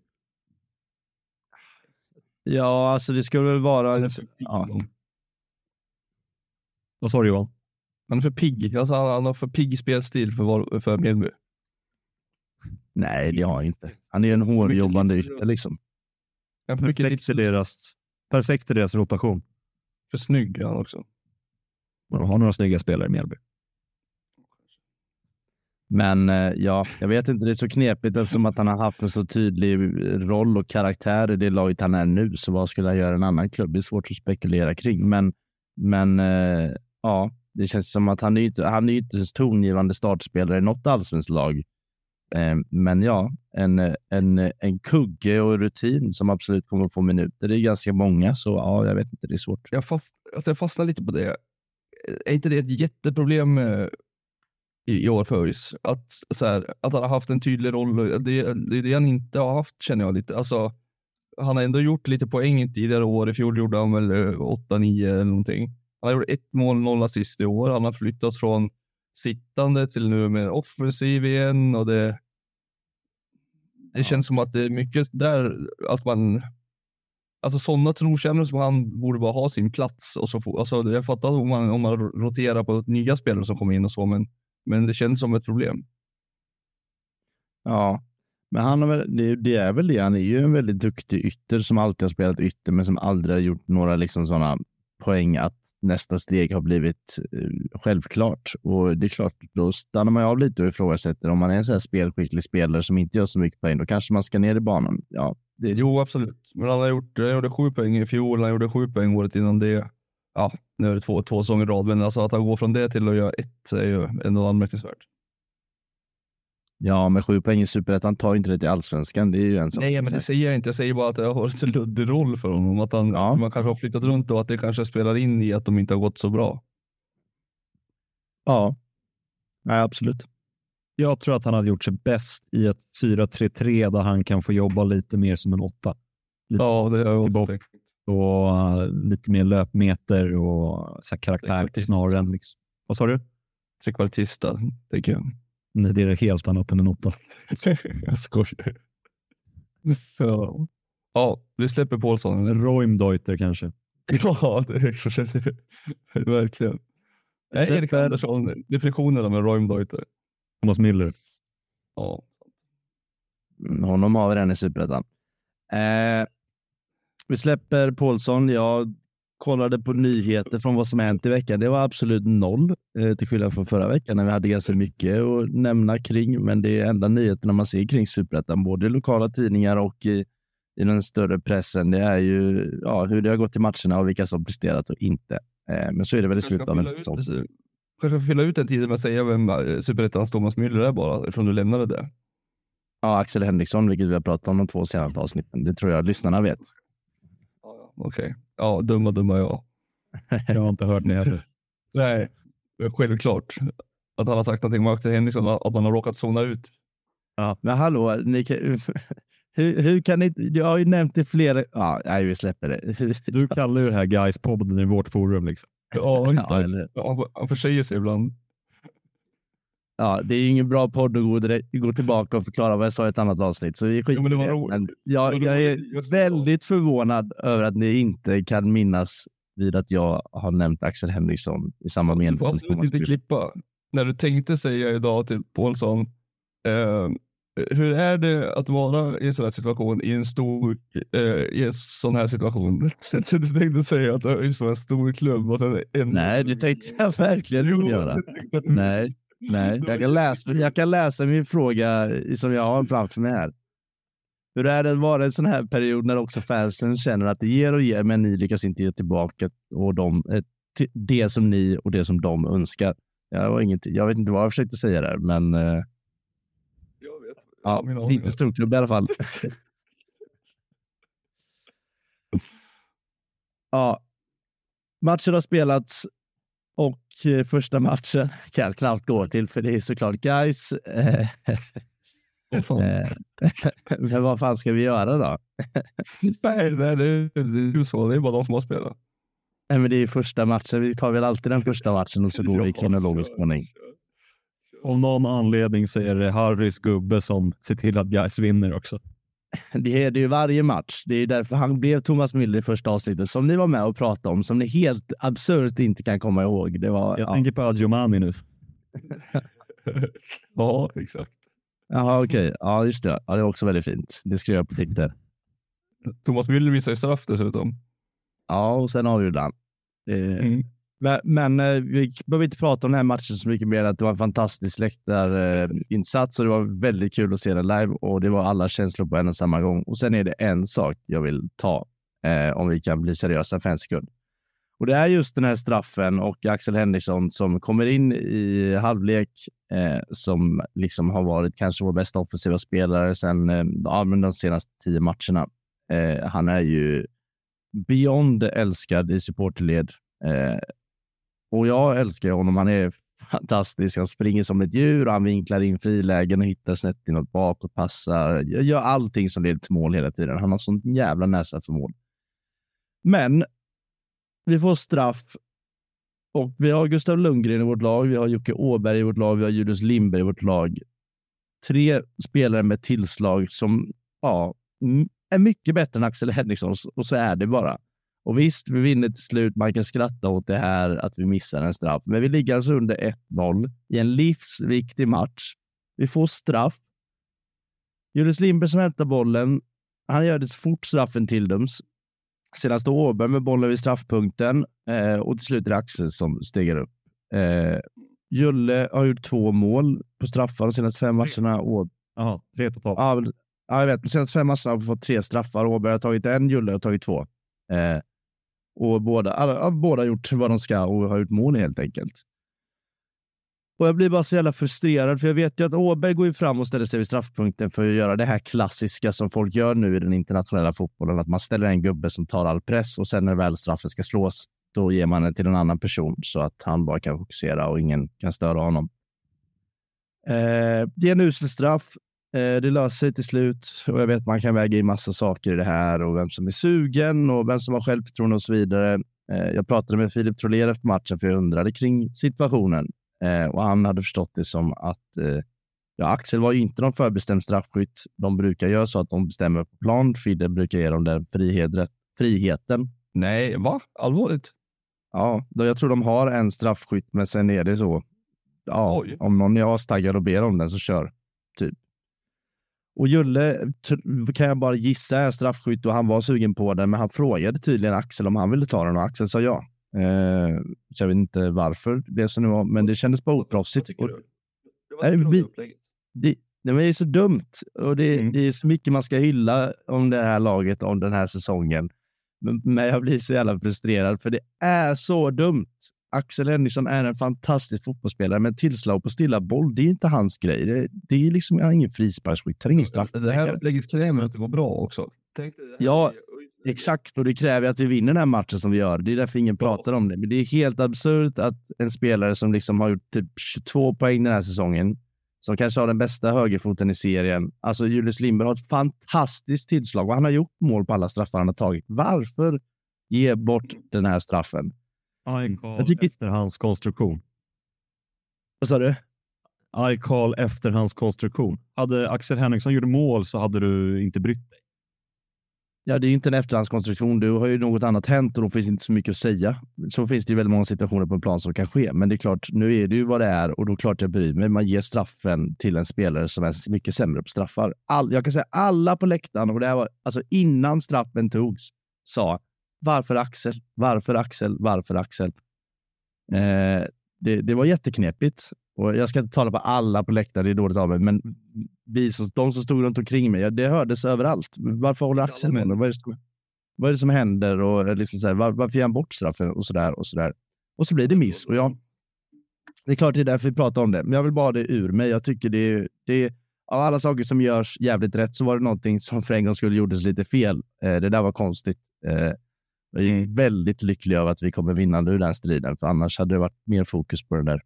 Ja, alltså det skulle väl vara... Ja. Vad sa du Johan? Han är för pigg. Alltså, han han har för pigg spelstil för, för Mjällby. Nej, det har han inte. Han är ju en hårdjobbande ytter liksom. Perfekt i deras, perfekt i deras rotation. för snygg han också. De har några snygga spelare i Mjällby. Men eh, ja, jag vet inte, det är så knepigt eftersom att han har haft en så tydlig eh, roll och karaktär i det laget han är nu. Så vad skulle han göra i en annan klubb? Det är svårt att spekulera kring. Men, men eh, ja, det känns som att han är inte, han är inte en tongivande startspelare i något allsvenskt lag. Men ja, en, en, en kugge och rutin som absolut kommer att få minuter. Det är ganska många, så ja, jag vet inte, det är svårt. Jag, fast, alltså jag fastnar lite på det. Är inte det ett jätteproblem i, år för ÖIS? Att, så här, att han har haft en tydlig roll. Det, det är det han inte har haft känner jag lite. Alltså, han har ändå gjort lite poäng tidigare år. I fjol gjorde han väl 8-9 eller någonting. Han har gjort ett mål, noll assist i år. Han har flyttats från sittande till nu mer offensiv igen och det. Det känns som att det är mycket där att man Alltså sådana trotjänare som han borde bara ha sin plats. Och så alltså, jag fattar om man, om man roterar på nya spelare som kommer in och så, men, men det känns som ett problem. Ja, men han har väl, det, det är väl det. Han är ju en väldigt duktig ytter som alltid har spelat ytter, men som aldrig har gjort några liksom sådana poäng att nästa steg har blivit eh, självklart. Och det är klart, då stannar man ju av lite och ifrågasätter. Om man är en så här spelskicklig spelare som inte gör så mycket poäng, då kanske man ska ner i banan. Ja, det, Jo, absolut. Men han har gjort, han gjorde sju poäng i fjol, han gjorde sju poäng året innan det. Ja, nu är det två, två säsonger i rad, men alltså att han går från det till att göra ett är ju ändå anmärkningsvärt. ja med sju poäng i superettan tar inte det till allsvenskan. Det är ju en sak. Nej, men det säger jag inte. Jag säger bara att det har varit en luddig roll för honom. Att, han, Ja. att man kanske har flyttat runt och att det kanske spelar in i att de inte har gått så bra. Ja, Nej, absolut. Jag tror att han hade gjort sig bäst i ett 4-3-3 där han kan få jobba lite mer som en åtta. Lite Ja, det har jag också tänkt. Och uh, lite mer löpmeter och så här karaktär Trekvartist. snarare än liksom. Vad sa du? Trekvartista, tänker jag. Nej, det är helt annat än en åtta. jag skojar. Ja. ja, vi släpper Paulsson. eller? Roimdeuter kanske. Ja, det är verkligen. Nej, Erik Andersson, definitionerna med Roimdeuter. Thomas Müller. Ja. Mm, Honom har vi redan i superettan. Eh, vi släpper Paulsson. Jag kollade på nyheter från vad som hänt i veckan. Det var absolut noll, eh, till skillnad från förra veckan när vi hade ganska mycket att nämna kring. Men det är enda nyheterna man ser kring superettan, både i lokala tidningar och i, i den större pressen. Det är ju ja, hur det har gått i matcherna och vilka som presterat och inte. Eh, men så är det väl i slutet av en säsong. Kanske fylla ut den tiden med att säga vem eh, superettans Thomas Müller är bara, eftersom du lämnade det. Ja, Axel Henriksson, vilket vi har pratat om de två senaste avsnitten. Det tror jag lyssnarna vet. Ja, ja, Okej. Ja, dumma, dumma jag. Jag har inte hört det heller. Nej, självklart. Att han har sagt någonting om Axel Henriksson, att man har råkat zona ut. Men hallå, ni kan, hur, hur kan ni Jag har ju nämnt det flera... Ja, nej, vi släpper det. Du kallar ju det här Guys-podden i vårt forum. Liksom. Ja, Ja, eller, Han, han försäger sig ibland. Ja, det är ingen bra podd att gå, direkt, gå tillbaka och förklara vad jag sa i ett annat avsnitt. Så vi skiter Ja, men det var roligt. Men Det jag, jag är väldigt förvånad över att ni inte kan minnas vid att jag har nämnt Axel Henriksson i samma Du mening. får som absolut inte klippa. När du tänkte säga idag till Paulsson, eh, hur är det att vara i en sån här situation, i en stor, eh, i en sån här situation? Du tänkte säga att du är en stor klubb och sen en... Nej, det tänkte jag verkligen inte göra. Nej, nej. Jag kan, läsa, jag kan läsa min fråga som jag har framför mig här. Hur är det att vara en sån här period när också fansen känner att det ger och ger, men ni lyckas inte ge tillbaka och de, det som ni och det som de önskar? Jag, var inget, jag vet inte vad jag försökte säga där, men eh, Jag vet. ja, lite storklubb i alla fall. ja, matchen har spelats och första matchen kan jag knappt gå till för det är såklart guys. Eh, eh, Men vad fan ska vi göra då? Nej, nej, det är ju så. Det är bara de som har spelat. Nej, men det är ju första matchen. Vi tar väl alltid den första matchen och så går vi i kronologisk ordning. Av någon anledning så är det Harrys gubbe som ser till att guys vinner också. Det är det ju varje match. Det är därför han blev Thomas Müller i första avsnittet som ni var med och pratade om, som ni helt absurt inte kan komma ihåg. Det var, Jag ja. tänker på Adjomani nu. Ja, exakt. Jaha, okej. Ja, just det. Ja, det var också väldigt fint. Det skrev jag på Twitter. Thomas Müller visar ju straff dessutom. Ja, och sen avgjorde han. Eh, Mm. Men, men eh, vi behöver inte prata om den här matchen så mycket mer. Att det var en fantastisk läktarinsats och det var väldigt kul att se den live och det var alla känslor på en och samma gång. Och sen är det en sak jag vill ta eh, om vi kan bli seriösa för en sekund. Och det är just den här straffen och Axel Henriksson som kommer in i halvlek eh, som liksom har varit kanske vår bästa offensiva spelare sedan eh, ja, de senaste tio matcherna. Eh, han är ju beyond älskad i supporterled. Eh, och jag älskar honom. Han är fantastisk. Han springer som ett djur och han vinklar in frilägen och hittar snett inåt bak och passar. Gör allting som leder till mål hela tiden. Han har sån jävla näsa för mål. Men vi får straff och vi har Gustav Lundgren i vårt lag. Vi har Jocke Åberg i vårt lag. Vi har Julius Lindberg i vårt lag. Tre spelare med tillslag som ja, är mycket bättre än Axel Henriksson och så är det bara. Och visst, vi vinner till slut. Man kan skratta åt det här att vi missar en straff, men vi ligger alltså under 1-0 i en livsviktig match. Vi får straff. Julius Lindberg som hämtar bollen. Han gör det så fort straffen tilldöms. Sedan står Åberg med bollen vid straffpunkten eh, och till slut är det Axel som stegar upp. Eh, Julle har gjort två mål på straffar de senaste fem matcherna. Jaha, tre totalt. Ja, jag vet. De senaste fem matcherna har vi fått tre straffar. Åberg har tagit en, Julle har tagit två. Eh, och båda, alla, ja, båda har gjort vad de ska och har gjort mål helt enkelt. Och Jag blir bara så jävla frustrerad, för jag vet ju att Åberg går ju fram och ställer sig vid straffpunkten för att göra det här klassiska som folk gör nu i den internationella fotbollen. Att man ställer en gubbe som tar all press och sen när väl straffen ska slås, då ger man den till en annan person så att han bara kan fokusera och ingen kan störa honom. Eh, det är en usel straff. Eh, det löser sig till slut och jag vet man kan väga in massa saker i det här och vem som är sugen och vem som har självförtroende och så vidare. Eh, jag pratade med Filip Troler efter matchen för jag undrade kring situationen eh, och han hade förstått det som att ja, Axel var ju inte någon förbestämd straffskytt. De brukar göra så att de bestämmer på plan. Fidde brukar ge dem den frihet, friheten. Nej, va? Allvarligt? Ja, då jag tror de har en straffskytt, men sen är det så. Ja, Oj. om någon är astaggad och ber om den så kör. Typ. Och Julle kan jag bara gissa är straffskytt och han var sugen på den, men han frågade tydligen Axel om han ville ta den och Axel sa ja. Eh, så jag vet inte varför det blev så nu men det kändes bara oproffsigt. Och vi- det, nej, men det är så dumt och det, Mm. det är så mycket man ska hylla om det här laget, om den här säsongen. Men, men jag blir så jävla frustrerad för det är så dumt. Axel Henriksson är en fantastisk fotbollsspelare, men tillslag på stilla boll, det är inte hans grej. Det, det är liksom ingen frisparksskytt, han är ingen straff. Det här upplägget kräver att det går bra också. Ja, Exakt, och det kräver att vi vinner den här matchen som vi gör. Det är därför ingen pratar om det. Men det är helt absurt att en spelare som liksom har gjort typ 22 poäng den här säsongen, som kanske har den bästa högerfoten i serien. Alltså Julius Lindberg har ett fantastiskt tillslag och han har gjort mål på alla straffar han har tagit. Varför ge bort den här straffen? I call Jag tycker- efterhandskonstruktion. Vad sa du? I call efterhandskonstruktion. Hade Axel Henriksson gjort mål så hade du inte brytt dig. Ja, det är ju inte en efterhandskonstruktion. Du har ju något annat hänt och då finns inte så mycket att säga. Så finns det ju väldigt många situationer på en plan som kan ske. Men det är klart, nu är det ju vad det är och då klart jag bryr mig. Man ger straffen till en spelare som är mycket sämre på straffar. All, jag kan säga alla på läktaren och det här var alltså innan straffen togs sa varför Axel? Varför Axel? Varför Axel? Eh, det, det var jätteknepigt och jag ska inte tala på alla på läktaren, det är dåligt av mig, men vi som, de som stod runt omkring mig, det hördes överallt. Varför håller Axel på? Vad är, det som, vad är det som händer? Och liksom så här, var, varför ger han bort straffen? Och så där och så där. Och så blir det miss. Och jag, det är klart det är därför vi pratar om det, men jag vill bara det ur mig. Jag tycker det, det av alla saker som görs jävligt rätt så var det någonting som för en gång skulle gjordes lite fel. Eh, det där var konstigt. Eh, jag är mm. väldigt lycklig över att vi kommer vinnande ur den striden, för annars hade det varit mer fokus på den där.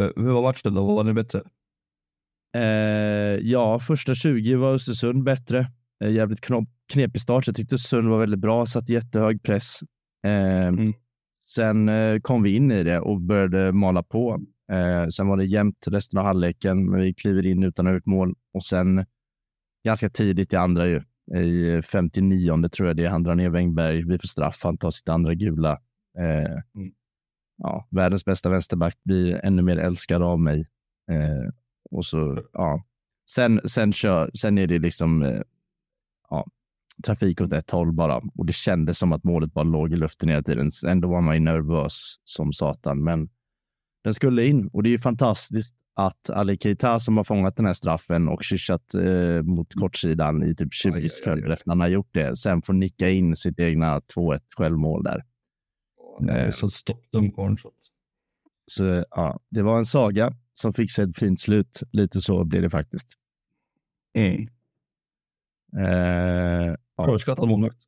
Eh, hur var matchen då? Var ni bättre? Eh, ja, första 20 var Östersund bättre. Eh, jävligt knop, knepig start. Jag tyckte Östersund var väldigt bra, satt jättehög press. Eh, mm. Sen eh, kom vi in i det och började mala på. Eh, sen var det jämnt resten av halvleken, men vi kliver in utan att ha gjort mål. Och sen ganska tidigt i andra, ju, i 59 tror jag det han drar ner Wängberg. Vi får straff, han tar sitt andra gula. Eh, mm ja, världens bästa vänsterback blir ännu mer älskad av mig. Eh, och så, ja. Sen, sen, kör, sen är det liksom eh, ja, trafik åt ett håll bara. Och det kändes som att målet bara låg i luften hela tiden. Ändå var man ju nervös som satan, men den skulle in. Och det är ju fantastiskt att Ali Keita som har fångat den här straffen och kyssat eh, mot kortsidan i typ 20 sekunder efter han har gjort det, sen får nicka in sitt egna 2-1 självmål där. Nej, så Stockholm Cornshot. Så ja, det var en saga som fick sig ett fint slut. Lite så blir det faktiskt. Mm. Eh, ja. Överskattad målvakt.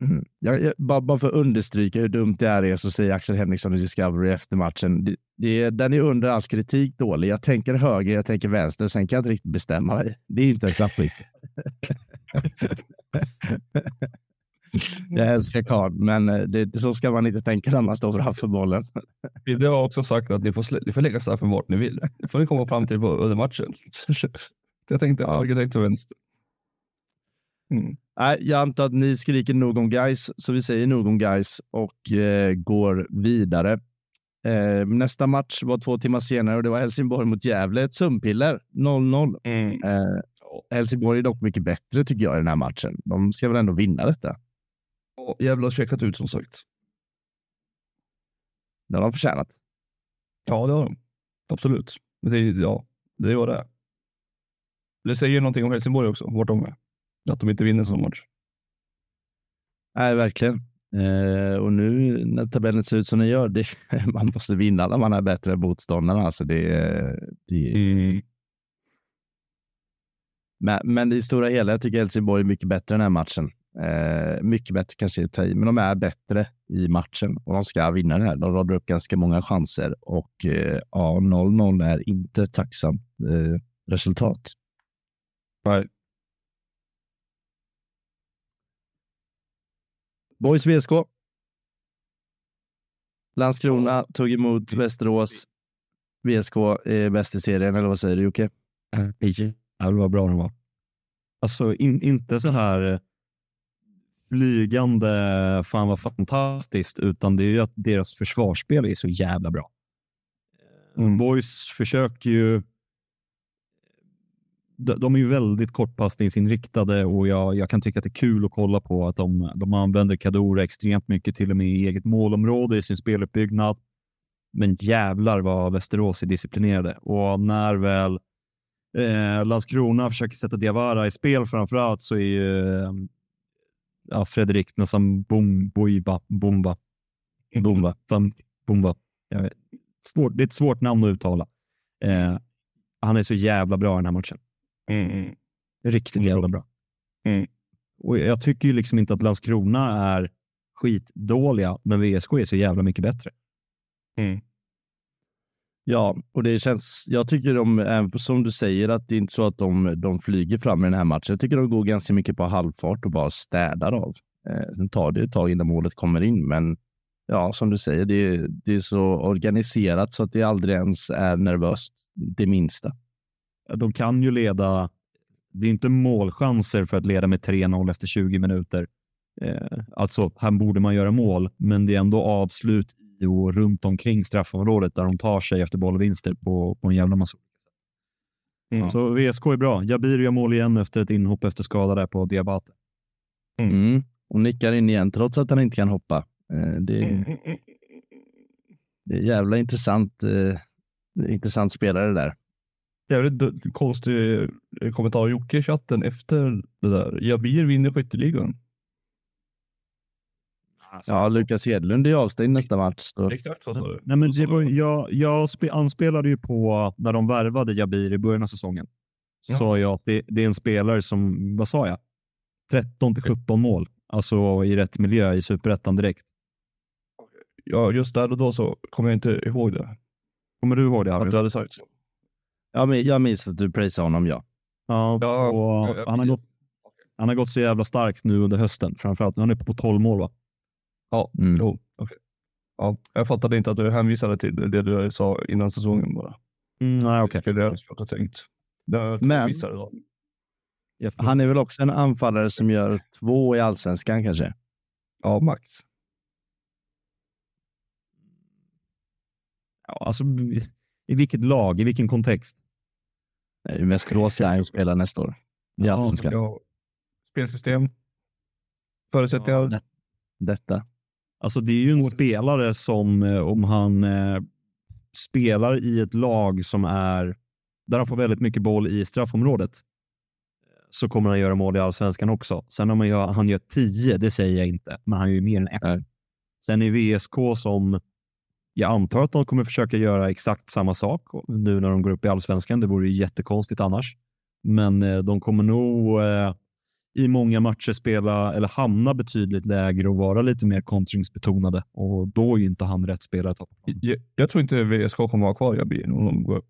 Mm. Jag, jag, bara, bara för att understryka hur dumt det här är så säger Axel Henriksson i Discovery efter matchen. Det, det, den är under all kritik dålig. Jag tänker höger, jag tänker vänster, sen kan jag inte riktigt bestämma mig. Det är inte en klappigt. Jag älskar Karl, men eh, det, så ska man inte tänka när man står framför bollen. Det har också sagt att ni får, ni får lägga straffen vart ni vill. Det får ni komma fram till under matchen. Jag tänkte ja. direkt till vänster. Mm. Nej, jag antar att ni skriker nog om guys, så vi säger nog om guys och eh, går vidare. Eh, nästa match var två timmar senare och det var Helsingborg mot Gävle. Ett sumpiller, 0-0. Mm. Eh, Helsingborg är dock mycket bättre tycker jag i den här matchen. De ska väl ändå vinna detta. Och Gävle har checkat ut som sagt. Det har de förtjänat. Ja, det har de. Absolut. Det, ja, det var det. Det säger någonting om Helsingborg också, vart de är. Att de inte vinner som match. Nej, verkligen. Eh, och nu när tabellen ser ut som den gör, det, man måste vinna när man är bättre än motståndarna. Alltså det, det... Mm. Men, men i stora hela, jag tycker Helsingborg är mycket bättre den här matchen. Eh, mycket bättre kanske ta i, men de är bättre i matchen och de ska vinna det här. De radar upp ganska många chanser och eh, ja, 0-0 är inte tacksamt eh, resultat. Nej. Boys VSK. Landskrona tog emot Västerås. VSK är bäst i serien, eller vad säger du Jocke? Ja, det var bra de var. Alltså in, inte så här eh, flygande, fan vad fantastiskt, utan det är ju att deras försvarsspel är så jävla bra. Mm. Boys försöker ju de är ju väldigt kortpassningsinriktade och jag, jag, kan tycka att det är kul att kolla på att de, de använder Kadura extremt mycket, till och med i eget målområde i sin speluppbyggnad. Men jävlar vad Västerås är disciplinerade och när väl eh, Landskrona försöker sätta Diawara i spel framför allt så är ju eh, ja, Fredrik nästan bom, boiba, bomba. Bomba. bomba. Svårt, det är ett svårt namn att uttala. Eh, han är så jävla bra i den här matchen. Mm. mm. Riktigt mm. jävla bra. Mm. Och jag tycker ju liksom inte att Landskrona är skitdåliga, men VSK är så jävla mycket bättre. Mm. Ja, och det känns, jag tycker de, som du säger, att det är inte så att de, de flyger fram i den här matchen. Jag tycker de går ganska mycket på halvfart och bara städar av. Eh, sen tar det ett tag innan målet kommer in, men ja, som du säger, det, det är så organiserat så att det aldrig ens är nervöst, det minsta. De kan ju leda det är inte målchanser för att leda med 3-0 efter 20 minuter. Eh, alltså, här borde man göra mål, men det är ändå avslut i och runt omkring straffområdet där de tar sig efter bollvinster på, på en jävla massa olika sätt. Mm. Så VSK är bra. Jabir gör mål igen efter ett inhopp efter skada där på Diabate. Mm. Och nickar in igen trots att han inte kan hoppa. Eh, det, är, det är jävla intressant, eh, intressant spelare där. Jävligt konstig eh, kommentar Jocke i chatten efter det där. Jabir vinner skytteligan. Ja, Lukas Hedlund är avstängd nästa match. Så. Exakt så sa du. Nej, men det var, jag, jag spe, anspelade ju på när de värvade Jabir i början av säsongen. Så Ja. sa jag att det, det är en spelare som, vad sa jag? 13 till 17 mål. Alltså i rätt miljö i superettan direkt. Ja, just där och då så kommer jag inte ihåg det. Kommer du ihåg det? Att Harry? du hade sagt så. Ja, men jag minns att du prisade honom, ja. Ja, Ja, och han, har gått, han har gått så jävla starkt nu under hösten. Framförallt, nu är han uppe på 12 mål va? Ja, Mm. jo, okej. Ja, jag fattade inte att du hänvisade till det du sa innan säsongen bara. Mm, nej, okej. Det är jag har tänkt. Det har jag Men-. Han är väl också en anfallare som gör två i allsvenskan kanske? Ja, max. Ja, alltså, I vilket lag? I vilken kontext? Västerås han ju spela nästa år. I Ja, allsvenskan. Ja. Spelsystem. Förutsättningar. Ja, Detta. Alltså det är ju en spelare som eh, om han eh, spelar i ett lag som är där han får väldigt mycket boll i straffområdet så kommer han göra mål i allsvenskan också. Sen om han gör, han gör 10, det säger jag inte, men han gör ju mer än ett. Nej. Sen är VSK som jag antar att de kommer försöka göra exakt samma sak nu när de går upp i allsvenskan. Det vore ju jättekonstigt annars. Men eh, de kommer nog eh, i många matcher spela eller hamna betydligt lägre och vara lite mer kontringsbetonade och då är ju inte han rätt spelare. Jag, jag tror inte VSK kommer vara kvar i Abin om de går upp.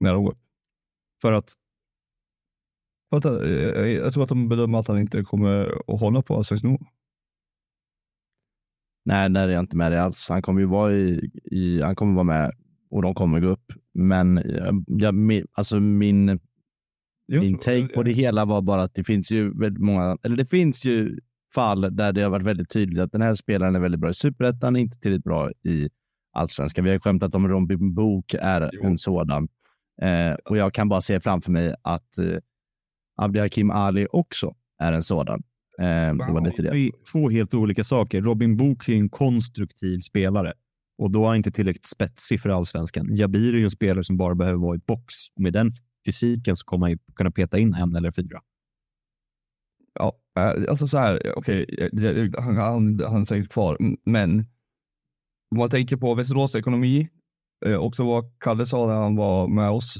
När de går upp. För att För att, jag, jag tror att de bedömer att han inte kommer att hålla på allsvensk nivå. Nej, där är jag inte med dig alls. Han kommer ju vara i, i han kommer vara med och de kommer gå upp. Men jag, jag, mi- alltså min, min take på det hela var bara att det finns ju väldigt många, eller det finns ju fall där det har varit väldigt tydligt att den här spelaren är väldigt bra i superettan, inte tillräckligt bra i allsvenskan. Vi har skämtat om Robin Book är Jo. en sådan. Eh, och jag kan bara se framför mig att eh, Abdihakim Ali också är en sådan. Eh, det var lite det. Två- helt olika saker. Robin Book är en konstruktiv spelare och då är han inte tillräckligt spetsig för allsvenskan. Jabir är ju en spelare som bara behöver vara i box och med den fysiken så kommer han ju kunna peta in en eller fyra. Ja, eh, alltså så här, okej, eh, han, han, han är säkert kvar, men om man tänker på Västerås ekonomi, eh, också vad Kalle sa när han var med oss,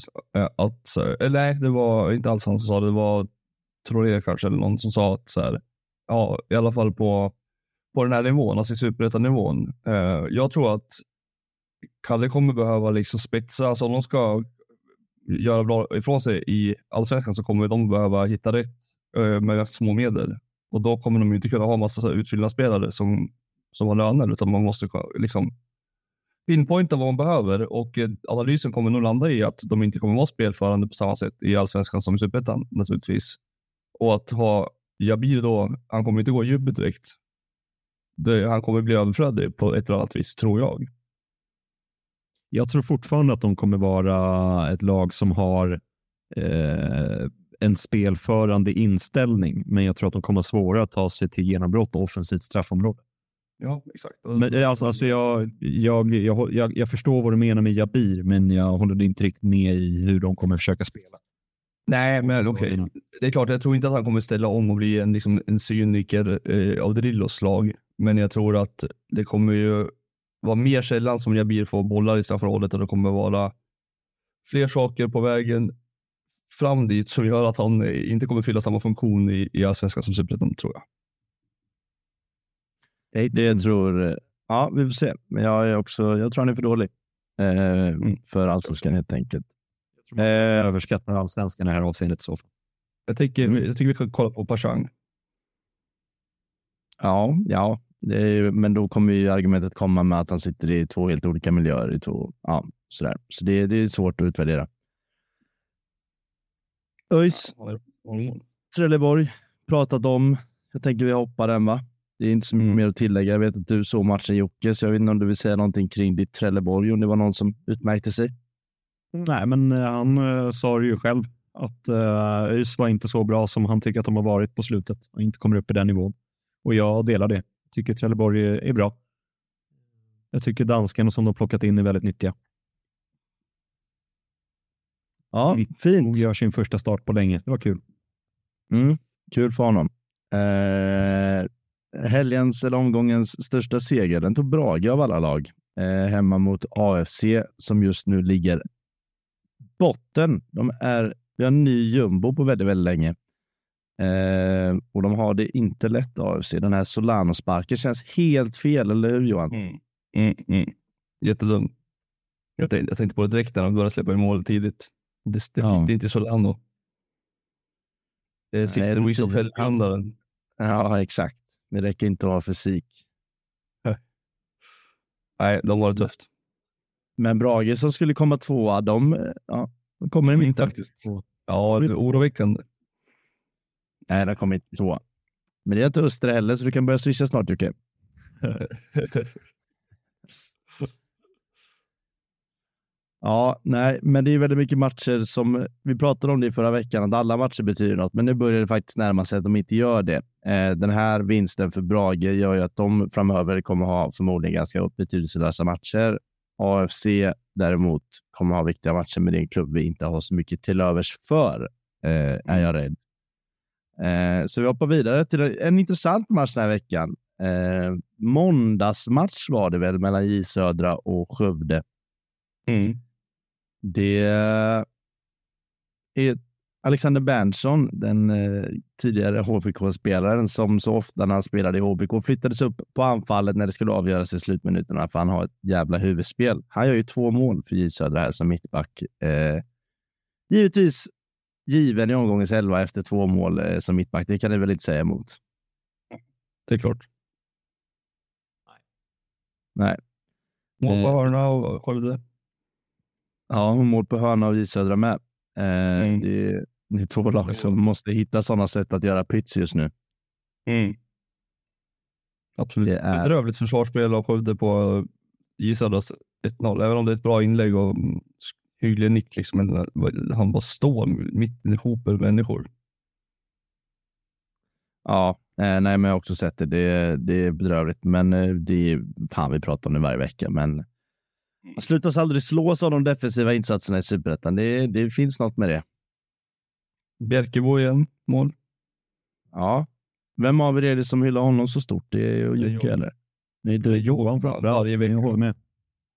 att, eller nej, det var inte alls han som sa det, det var Troré kanske, eller någon som sa att så här, ja, i alla fall på, på den här nivån, alltså i superettanivån. Eh, jag tror att Kalle kommer behöva liksom spetsa, alltså om de ska göra bra ifrån sig i allsvenskan så kommer de behöva hitta rätt eh, med små medel. Och då kommer de inte kunna ha massa utfyllnadsspelare som, som har löner, utan man måste liksom pinpointa vad man behöver och eh, analysen kommer nog landa i att de inte kommer vara spelförande på samma sätt i allsvenskan som i superettan naturligtvis. Och att ha Jabir då, han kommer inte gå djupet direkt. Det, han kommer bli överflödig på ett eller annat vis, tror jag. Jag tror fortfarande att de kommer vara ett lag som har eh, en spelförande inställning, men jag tror att de kommer ha svårare att ta sig till genombrott och offensivt straffområde. Ja, exakt. Men, eh, alltså, alltså jag, jag, jag, jag, jag förstår vad du menar med Jabir, men jag håller inte riktigt med i hur de kommer försöka spela. Nej, men okej. Det är klart, jag tror inte att han kommer ställa om och bli en, liksom, en cyniker eh, av Drillos slag. Men jag tror att det kommer ju vara mer sällan som Jabir får bollar i straffområdet och det kommer vara fler saker på vägen fram dit som gör att han inte kommer fylla samma funktion i, i allsvenskan som superettan, tror jag. Det tror, ja vi får se. Men jag, är också, jag tror han är för dålig eh, för allsvenskan helt enkelt. Jag överskattar allsvenskan i det här avseendet. Så. Jag, tänker, jag tycker vi kan kolla på Pashang. Ja, ja. Ju- men då kommer ju argumentet komma med att han sitter i två helt olika miljöer. I två, ja, sådär. Så det, det är svårt att utvärdera. ÖIS, Trelleborg pratat om. Jag tänker vi hoppar den va? Det är inte så mycket Mm. mer att tillägga. Jag vet att du såg matchen Jocke, så jag vet inte om du vill säga någonting kring ditt Trelleborg, om det var någon som utmärkte sig. Nej, men eh, han eh, sa det ju själv att uh, ÖIS var inte så bra som han tycker att de har varit på slutet och inte kommer upp i den nivån. Och jag delar det. Tycker Trelleborg är, bra. Jag tycker dansken som de plockat in är väldigt nyttiga. Ja, fint. Och gör sin första start på länge. Det var kul. Mm, kul för honom. Eh, helgens eller omgångens största seger, den tog Brage av alla lag. Eh, hemma mot AFC som just nu ligger botten. De är, vi har en ny jumbo på väldigt, väldigt länge. Eh, och de har det inte lätt AFC. Den här Solano-sparken känns helt fel, eller hur Johan? Mm. Mm, mm. Jättedum. Jag tänkte, jag tänkte på det direkt när de började släppa in mål tidigt. Det, det, Ja. är inte Solano. Det är Sixten det Wish of blir- Hellhandlaren. Ja, exakt. Det räcker inte att ha fysik. Nej, de har det tufft. Men Brage som skulle komma tvåa, de, ja, de kommer i mitten. Faktiskt. Ja, det är oroväckande. Nej, de kommer inte tvåa. Men det är inte Öster heller, så du kan börja swisha snart Jocke. Ja, nej, men det är väldigt mycket matcher som vi pratade om det i förra veckan, att alla matcher betyder något, men nu börjar det faktiskt närma sig att de inte gör det. Eh, den här vinsten för Brage gör ju att de framöver kommer ha förmodligen ganska betydelselösa matcher. AFC däremot kommer ha viktiga matcher, men det är en klubb vi inte har så mycket till övers för, eh, är jag rädd. Eh, så vi hoppar vidare till en intressant match den här veckan. Eh, måndagsmatch var det väl mellan J Södra och Skövde. Mm. Det är Alexander Berntsson, den eh, tidigare HBK-spelaren som så ofta när han spelade i HBK flyttades upp på anfallet när det skulle avgöras i slutminuterna för han har ett jävla huvudspel. Han gör ju två mål för J Södra här som mittback. Eh, givetvis given i omgångens elva efter två mål eh, som mittback. Det kan ni väl inte säga emot? Det är klart. Nej. Mål på Eh. hörna och Skövde. Ja, mål på hörna av J Södra med. Eh, Mm. det, är, det är två lag som måste hitta sådana sätt att göra pyts just nu. Mm. Absolut. Det är- Bedrövligt försvarsspel av Skövde på Södras 1-0. Även om det är ett bra inlägg och mm, hygglig nick. Liksom, men han bara står mitt i en hop av människor. Ja, eh, nej, men jag har också sett det. Det, det är bedrövligt, men eh, det är fan vi pratar om det varje vecka. Men man slutas aldrig slås av de defensiva insatserna i superettan. Det, det finns något med det. Bjerkebo igen, mål. Ja, vem av er är det som hyllar honom så stort? Det är ju Det är Jocke eller? Det är Det är. Johan framförallt. Varje vecka. Jag håller med.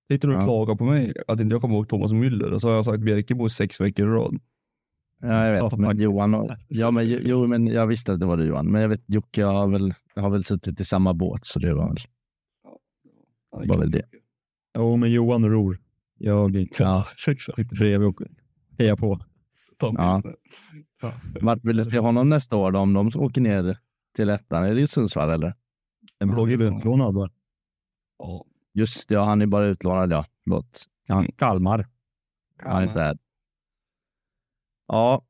Sitter du och Ja. klagar på mig att inte jag kommer ihåg Thomas Müller och så har jag sagt Bjerkebo sex veckor i rad. Ja, jag vet. Ja, men. Johan och, ja, men, jo, men jag visste att det var du Johan. Men jag vet, Jocke har väl, har väl suttit i samma båt, så det var väl. Var väl det. Jo, men Johan ror. Jag Ja, för evigt och heja på. Ja. Vart vill du se honom nästa år då, om de åker ner till ettan? Är det i Sundsvall eller? En blogg är väl utlånad va? Ja. Just det, ja, han är bara utlånad ja. Förlåt. Kan- Kalmar. Han är sad. Ja,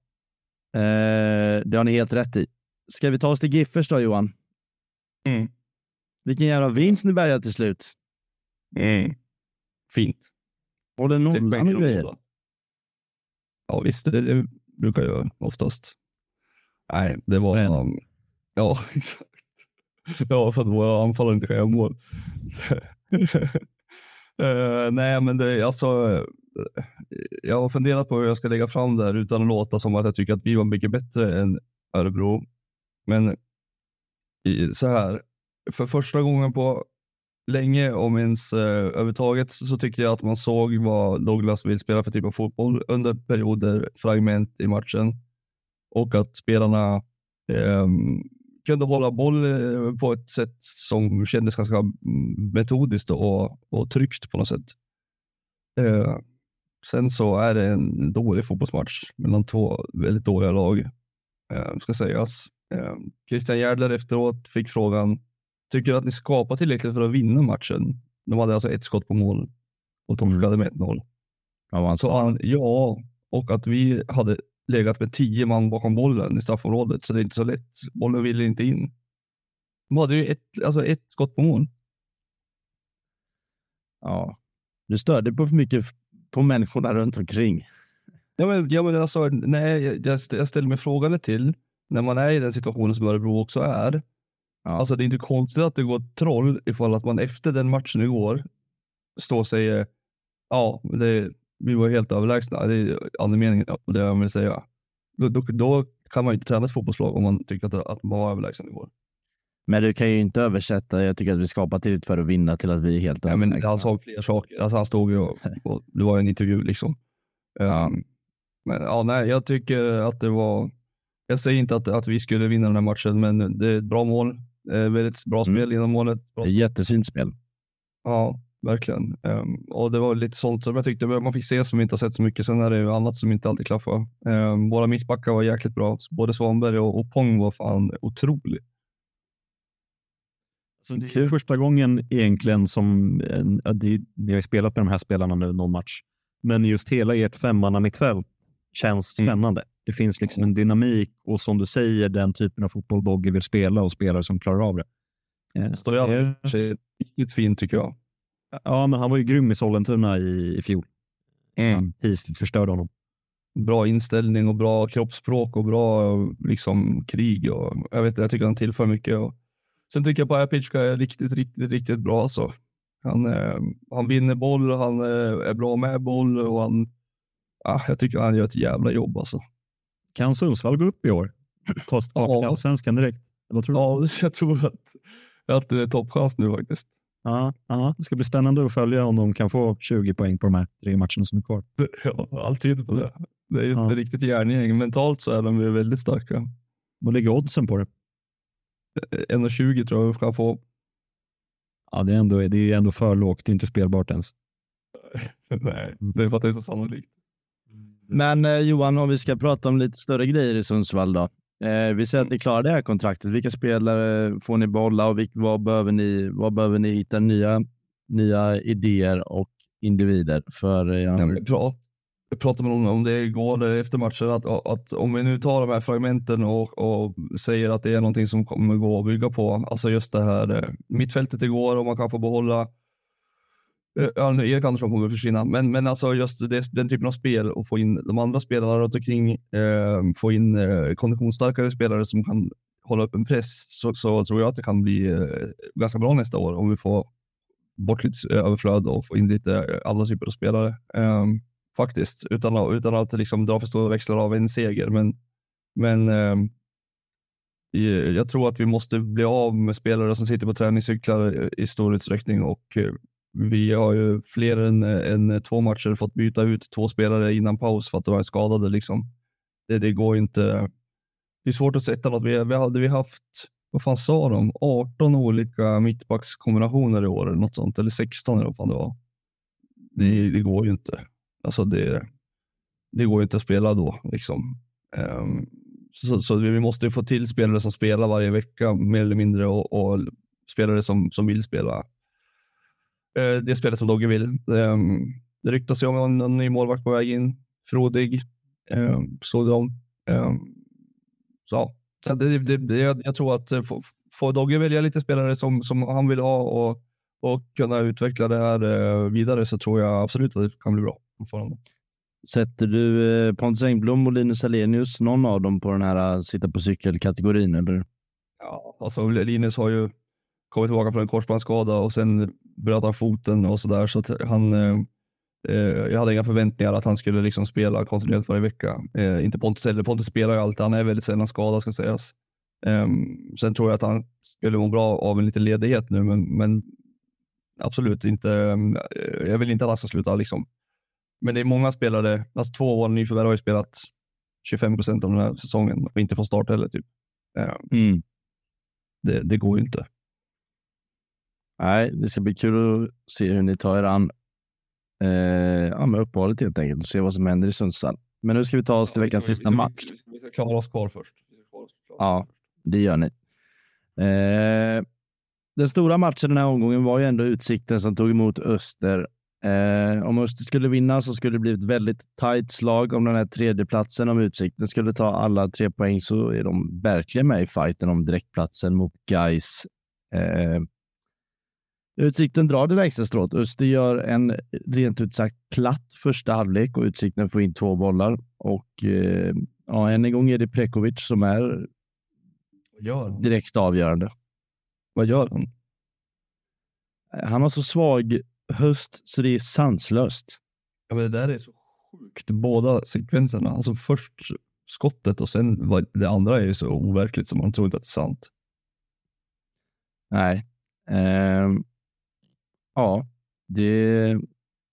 eh, det har ni helt rätt i. Ska vi ta oss till Giffers då Johan? Mm. Vilken jävla vinst ni bärgar till slut. Mm. Fint. Håller Tre nollan poäng och grejer. Ja visst, det, det brukar jag göra oftast. Nej, det var... Um, ja, exakt. Ja, för att våra anfallare inte kan mål. Eh, nej, men det, alltså... eh, jag har funderat på hur jag ska lägga fram det här utan att låta som att jag tycker att vi var mycket bättre än Örebro. Men i, så här, för första gången på länge, om ens eh, överhuvudtaget, så, tyckte jag att man såg vad Douglas vill spela för typ av fotboll under perioder, fragment i matchen. Och att spelarna eh, kunde hålla boll eh, på ett sätt som kändes ganska mm, metodiskt och, och tryggt på något sätt. Eh, sen så är det en dålig fotbollsmatch mellan två väldigt dåliga lag, eh, ska sägas. Eh, Christian Järdler efteråt fick frågan, tycker att ni skapar tillräckligt för att vinna matchen? De hade alltså ett skott på mål och torskade med 1-0. Ja, vad han Så sa. han, ja, och att vi hade legat med tio man bakom bollen i straffområdet, så det är inte så lätt. Bollen vill inte in. De hade ju ett, alltså ett skott på mål. Ja, du störde på för mycket på människorna runt omkring. Ja, men, ja, men alltså, nej, jag, jag ställer mig frågande till när man är i den situationen som Örebro också är. Ja. Alltså, det är inte konstigt att det går troll ifall att man efter den matchen igår står och säger ja, det, vi var helt överlägsna. Det är andemeningen av det jag vill säga. Då, då, då, kan man ju inte träna ett fotbollslag om man tycker att, att man var överlägsen igår. Men du kan ju inte översätta, jag tycker att vi skapar tillräckligt för att vinna till att vi är helt överlägsna. men Han sa fler saker. Alltså, han stod ju och, och det var en intervju liksom. Ja. Um, men ja, nej, jag tycker att det var... Jag säger inte att, att vi skulle vinna den här matchen, men det är ett bra mål. Eh, väldigt bra mm. spel mm. inom målet. Bra det är jättefint spel. Ja, verkligen. Um, och det var lite sånt som jag tyckte man fick se som vi inte har sett så mycket. Sen är det ju annat som inte alltid klaffar. Um, våra mittbackar var jäkligt bra. Både Svanberg och, och Pong var fan otrolig. Så det är första gången egentligen som, det, ni har spelat med de här spelarna nu någon match, men just hela ert femmannamittfält känns mm. spännande. Mm. Det finns liksom en dynamik och som du säger, den typen av fotboll Dogge vill spela och spelare som klarar av det. Eh, Stojan är riktigt fint tycker jag. Ja, men han var ju grym i Sollentuna i, i fjol. Mm. Histigt förstörde honom. Bra inställning och bra kroppsspråk och bra liksom, krig. Och, jag, vet, jag tycker han tillför mycket. Och, sen tycker jag Pajapitska är riktigt, riktigt, riktigt bra. Alltså. Han, eh, han vinner boll, han eh, är bra med boll och han, ah, jag tycker han gör ett jävla jobb. Alltså. Kan Sundsvall gå upp i år? Ta till allsvenskan direkt? Vad tror du? Ja, jag tror att, att det är toppchans nu faktiskt. Ja, ja, det ska bli spännande att följa om de kan få 20 poäng på de här tre matcherna som är kvar. Ja, allt tyder på det. Det är ju ja. inte riktigt järngäng. Mentalt så är de väldigt starka. Vad ligger oddsen på det? 1,20 tror jag vi kan få. Ja, det är, ändå, det är ändå för lågt. Det är inte spelbart ens. Nej, det är för att det är så sannolikt. Men eh, Johan, om vi ska prata om lite större grejer i Sundsvall då. Eh, vi säger att ni klarar det här kontraktet. Vilka spelare får ni bolla och vilk, vad, behöver ni, vad behöver ni hitta nya, nya idéer och individer för? Eh, ja. Ja, jag pratade med någon om det igår efter matchen, att, att om vi nu tar de här fragmenten och, och säger att det är någonting som kommer gå att bygga på, alltså just det här eh, mittfältet igår och man kan få behålla Eh, Eh, ja, Erik Andersson kommer att försvinna, men, men alltså just det, den typen av spel och få in de andra spelarna runt omkring, eh, få in eh, konditionsstarkare spelare som kan hålla upp en press, så, så tror jag att det kan bli eh, ganska bra nästa år om vi får bort lite eh, överflöd och få in lite eh, andra typer av spelare. Eh, faktiskt, utan, att, utan att liksom dra för stora växlar av en seger. Men, men ehm, jag tror att vi måste bli av med spelare som sitter på träningscyklar i stor utsträckning och eh, vi har ju fler än, än två matcher fått byta ut två spelare innan paus för att de är skadade. Liksom. Det, det går inte. Det är svårt att sätta något. Vi, vi hade vi haft, vad fan sa de, 18 olika mittbackskombinationer i år eller något sånt, eller 16 eller vad fan det var. Det, det går ju inte. Alltså det, det går ju inte att spela då. Liksom. Um, så, så, vi måste få till spelare som spelar varje vecka mer eller mindre och, och spelare som, som vill spela det spelet som Dogge vill. Ehm, det ryktas ju om en, ny målvakt på väg in. Frodig. Ehm, såg de. Ehm, så, så det, det, det, jag tror att eh, får Dogge välja lite spelare som, som han vill ha och, och kunna utveckla det här eh, vidare så tror jag absolut att det kan bli bra fortfarande. Sätter du Pontus Engblom och Linus Alenius, någon av dem på den här sitta på cykelkategorin? Eller? Ja, alltså Linus har ju kommit tillbaka från en korsbandsskada och sen bröt han foten och sådär. Så att han, eh, eh, jag hade inga förväntningar att han skulle liksom spela kontinuerligt varje vecka. Eh, inte Pontus heller. Pontus spelar ju alltid. Han är väldigt sällan skadad ska sägas. Um, sen tror jag att han skulle må bra av en liten ledighet nu, men, men absolut inte. Um, jag vill inte att han ska sluta liksom. Men det är många spelare, alltså två av våra nyförvärv har ju spelat 25 procent av den här säsongen och inte från start heller. Typ. Um, mm. det, det går ju inte. Nej, det ska bli kul att se hur ni tar er an eh, ja, med uppehållet helt enkelt och se vad som händer i Sundsvall. Men nu ska vi ta oss till veckans sista match. Vi ska klara oss kvar först. Ja, det gör ni. Eh, den stora matchen den här omgången var ju ändå Utsikten som tog emot Öster. Eh, om Öster skulle vinna så skulle det bli ett väldigt tajt slag om den här tredjeplatsen. Om Utsikten skulle ta alla tre poäng så är de verkligen med i fighten om direktplatsen mot Gais. Eh, Utsikten drar det lägsta strået. Öster gör en rent ut sagt platt första halvlek och Utsikten får in två bollar. Och eh, ja, än en gång är det Prekovic som är direkt avgörande. Vad gör han? Han har så svag höst så det är sanslöst. Ja, men det där är så sjukt, båda sekvenserna. Alltså först skottet och sen vad, det andra är ju så overkligt som man tror inte att det är sant. Nej. Um, ja, det,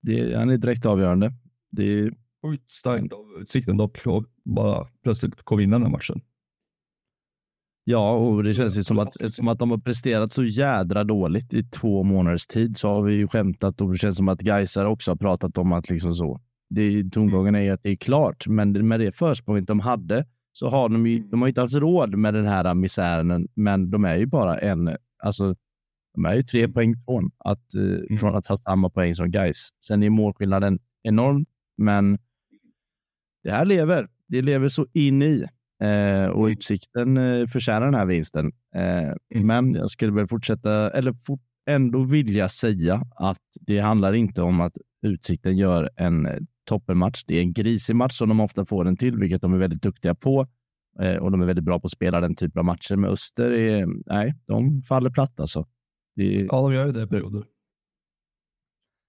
det, han är direkt avgörande. Det är sjukt starkt av Utsikten dock att bara plötsligt gå vinna den här matchen. Ja, och det känns ju som att, som att de har presterat så jädra dåligt i två månaders tid. Så har vi ju skämtat och det känns som att Gaisar också har pratat om att liksom så. Det, tongången är att det är klart, men med det försprånget de hade så har de ju, de har inte alls råd med den här misären, men de är ju bara en, alltså de är ju tre poäng från att, eh, mm. från att ha samma poäng som Gais. Sen är målskillnaden enorm, men det här lever. Det lever så in i. Eh, och mm. Utsikten eh, förtjänar den här vinsten. Eh, mm. Men jag skulle väl fortsätta, eller for, ändå vilja säga att det handlar inte om att Utsikten gör en eh, toppenmatch. Det är en grisig match som de ofta får den till, vilket de är väldigt duktiga på. Eh, och de är väldigt bra på att spela den typen av matcher. Men Öster, är, nej, de faller platt alltså. Det, ja, de gör ju det i perioder.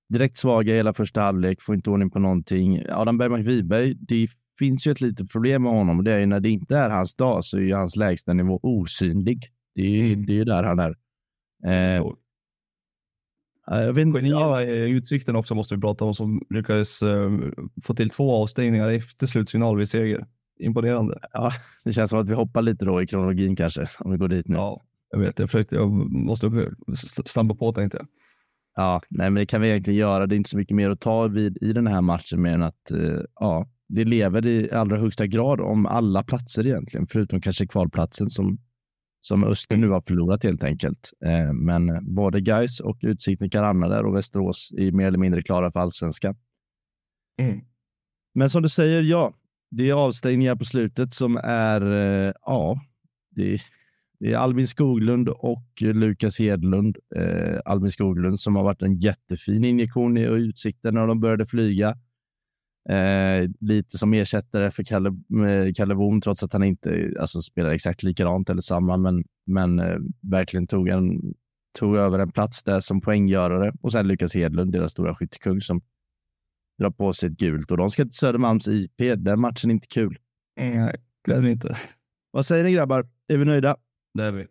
Direkt svaga i hela första halvlek, får inte ordning på någonting. Adam Bergmark Wiberg, det finns ju ett litet problem med honom och det är ju när det inte är hans dag så är ju hans lägsta nivå osynlig. Det är ju, mm. det är där han är. Eh, jag vet inte, ja, utsikten också måste vi prata om som lyckades uh, få till två avstängningar efter slutsignal vid seger. Imponerande. Ja, det känns som att vi hoppar lite då i kronologin kanske, om vi går dit nu. Ja, jag vet. Jag, försökte, jag måste stampa på tänkte jag. Ja, nej, men det kan vi egentligen göra. Det är inte så mycket mer att ta vid i den här matchen mer än att uh, ja, det lever i allra högsta grad om alla platser egentligen, förutom kanske kvalplatsen som, som Öster nu har förlorat helt enkelt. Eh, men både Gais och Utsikten kan hamna där och Västerås är mer eller mindre klara för allsvenskan. Mm. Men som du säger, ja, det är avstängningar på slutet som är, eh, ja, det är Albin Skoglund och Lukas Hedlund. Eh, Albin Skoglund som har varit en jättefin injektion i Utsikten när de började flyga. Eh, lite som ersättare för Kalle, eh, Kalle Boom, trots att han inte alltså, spelar exakt likadant eller samma, men, men eh, verkligen tog, en, tog över en plats där som poänggörare. Och sen Lukas Hedlund, deras stora skyttekung, som drar på sig ett gult. Och de ska till Södermalms IP. Den matchen är inte kul. Nej, det är det inte. Vad säger ni grabbar? Är vi nöjda? Det är vi.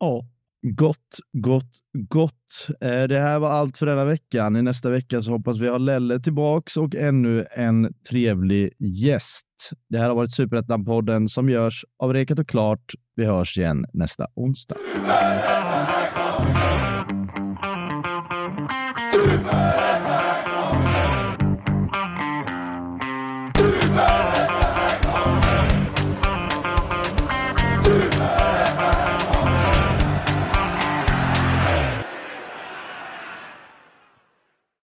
Ja. Gott, gott, gott. Eh, det här var allt för denna veckan. I nästa vecka så hoppas vi ha Lelle tillbaks och ännu en trevlig gäst. Det här har varit Superettan-podden som görs av Rekat och Klart. Vi hörs igen nästa onsdag.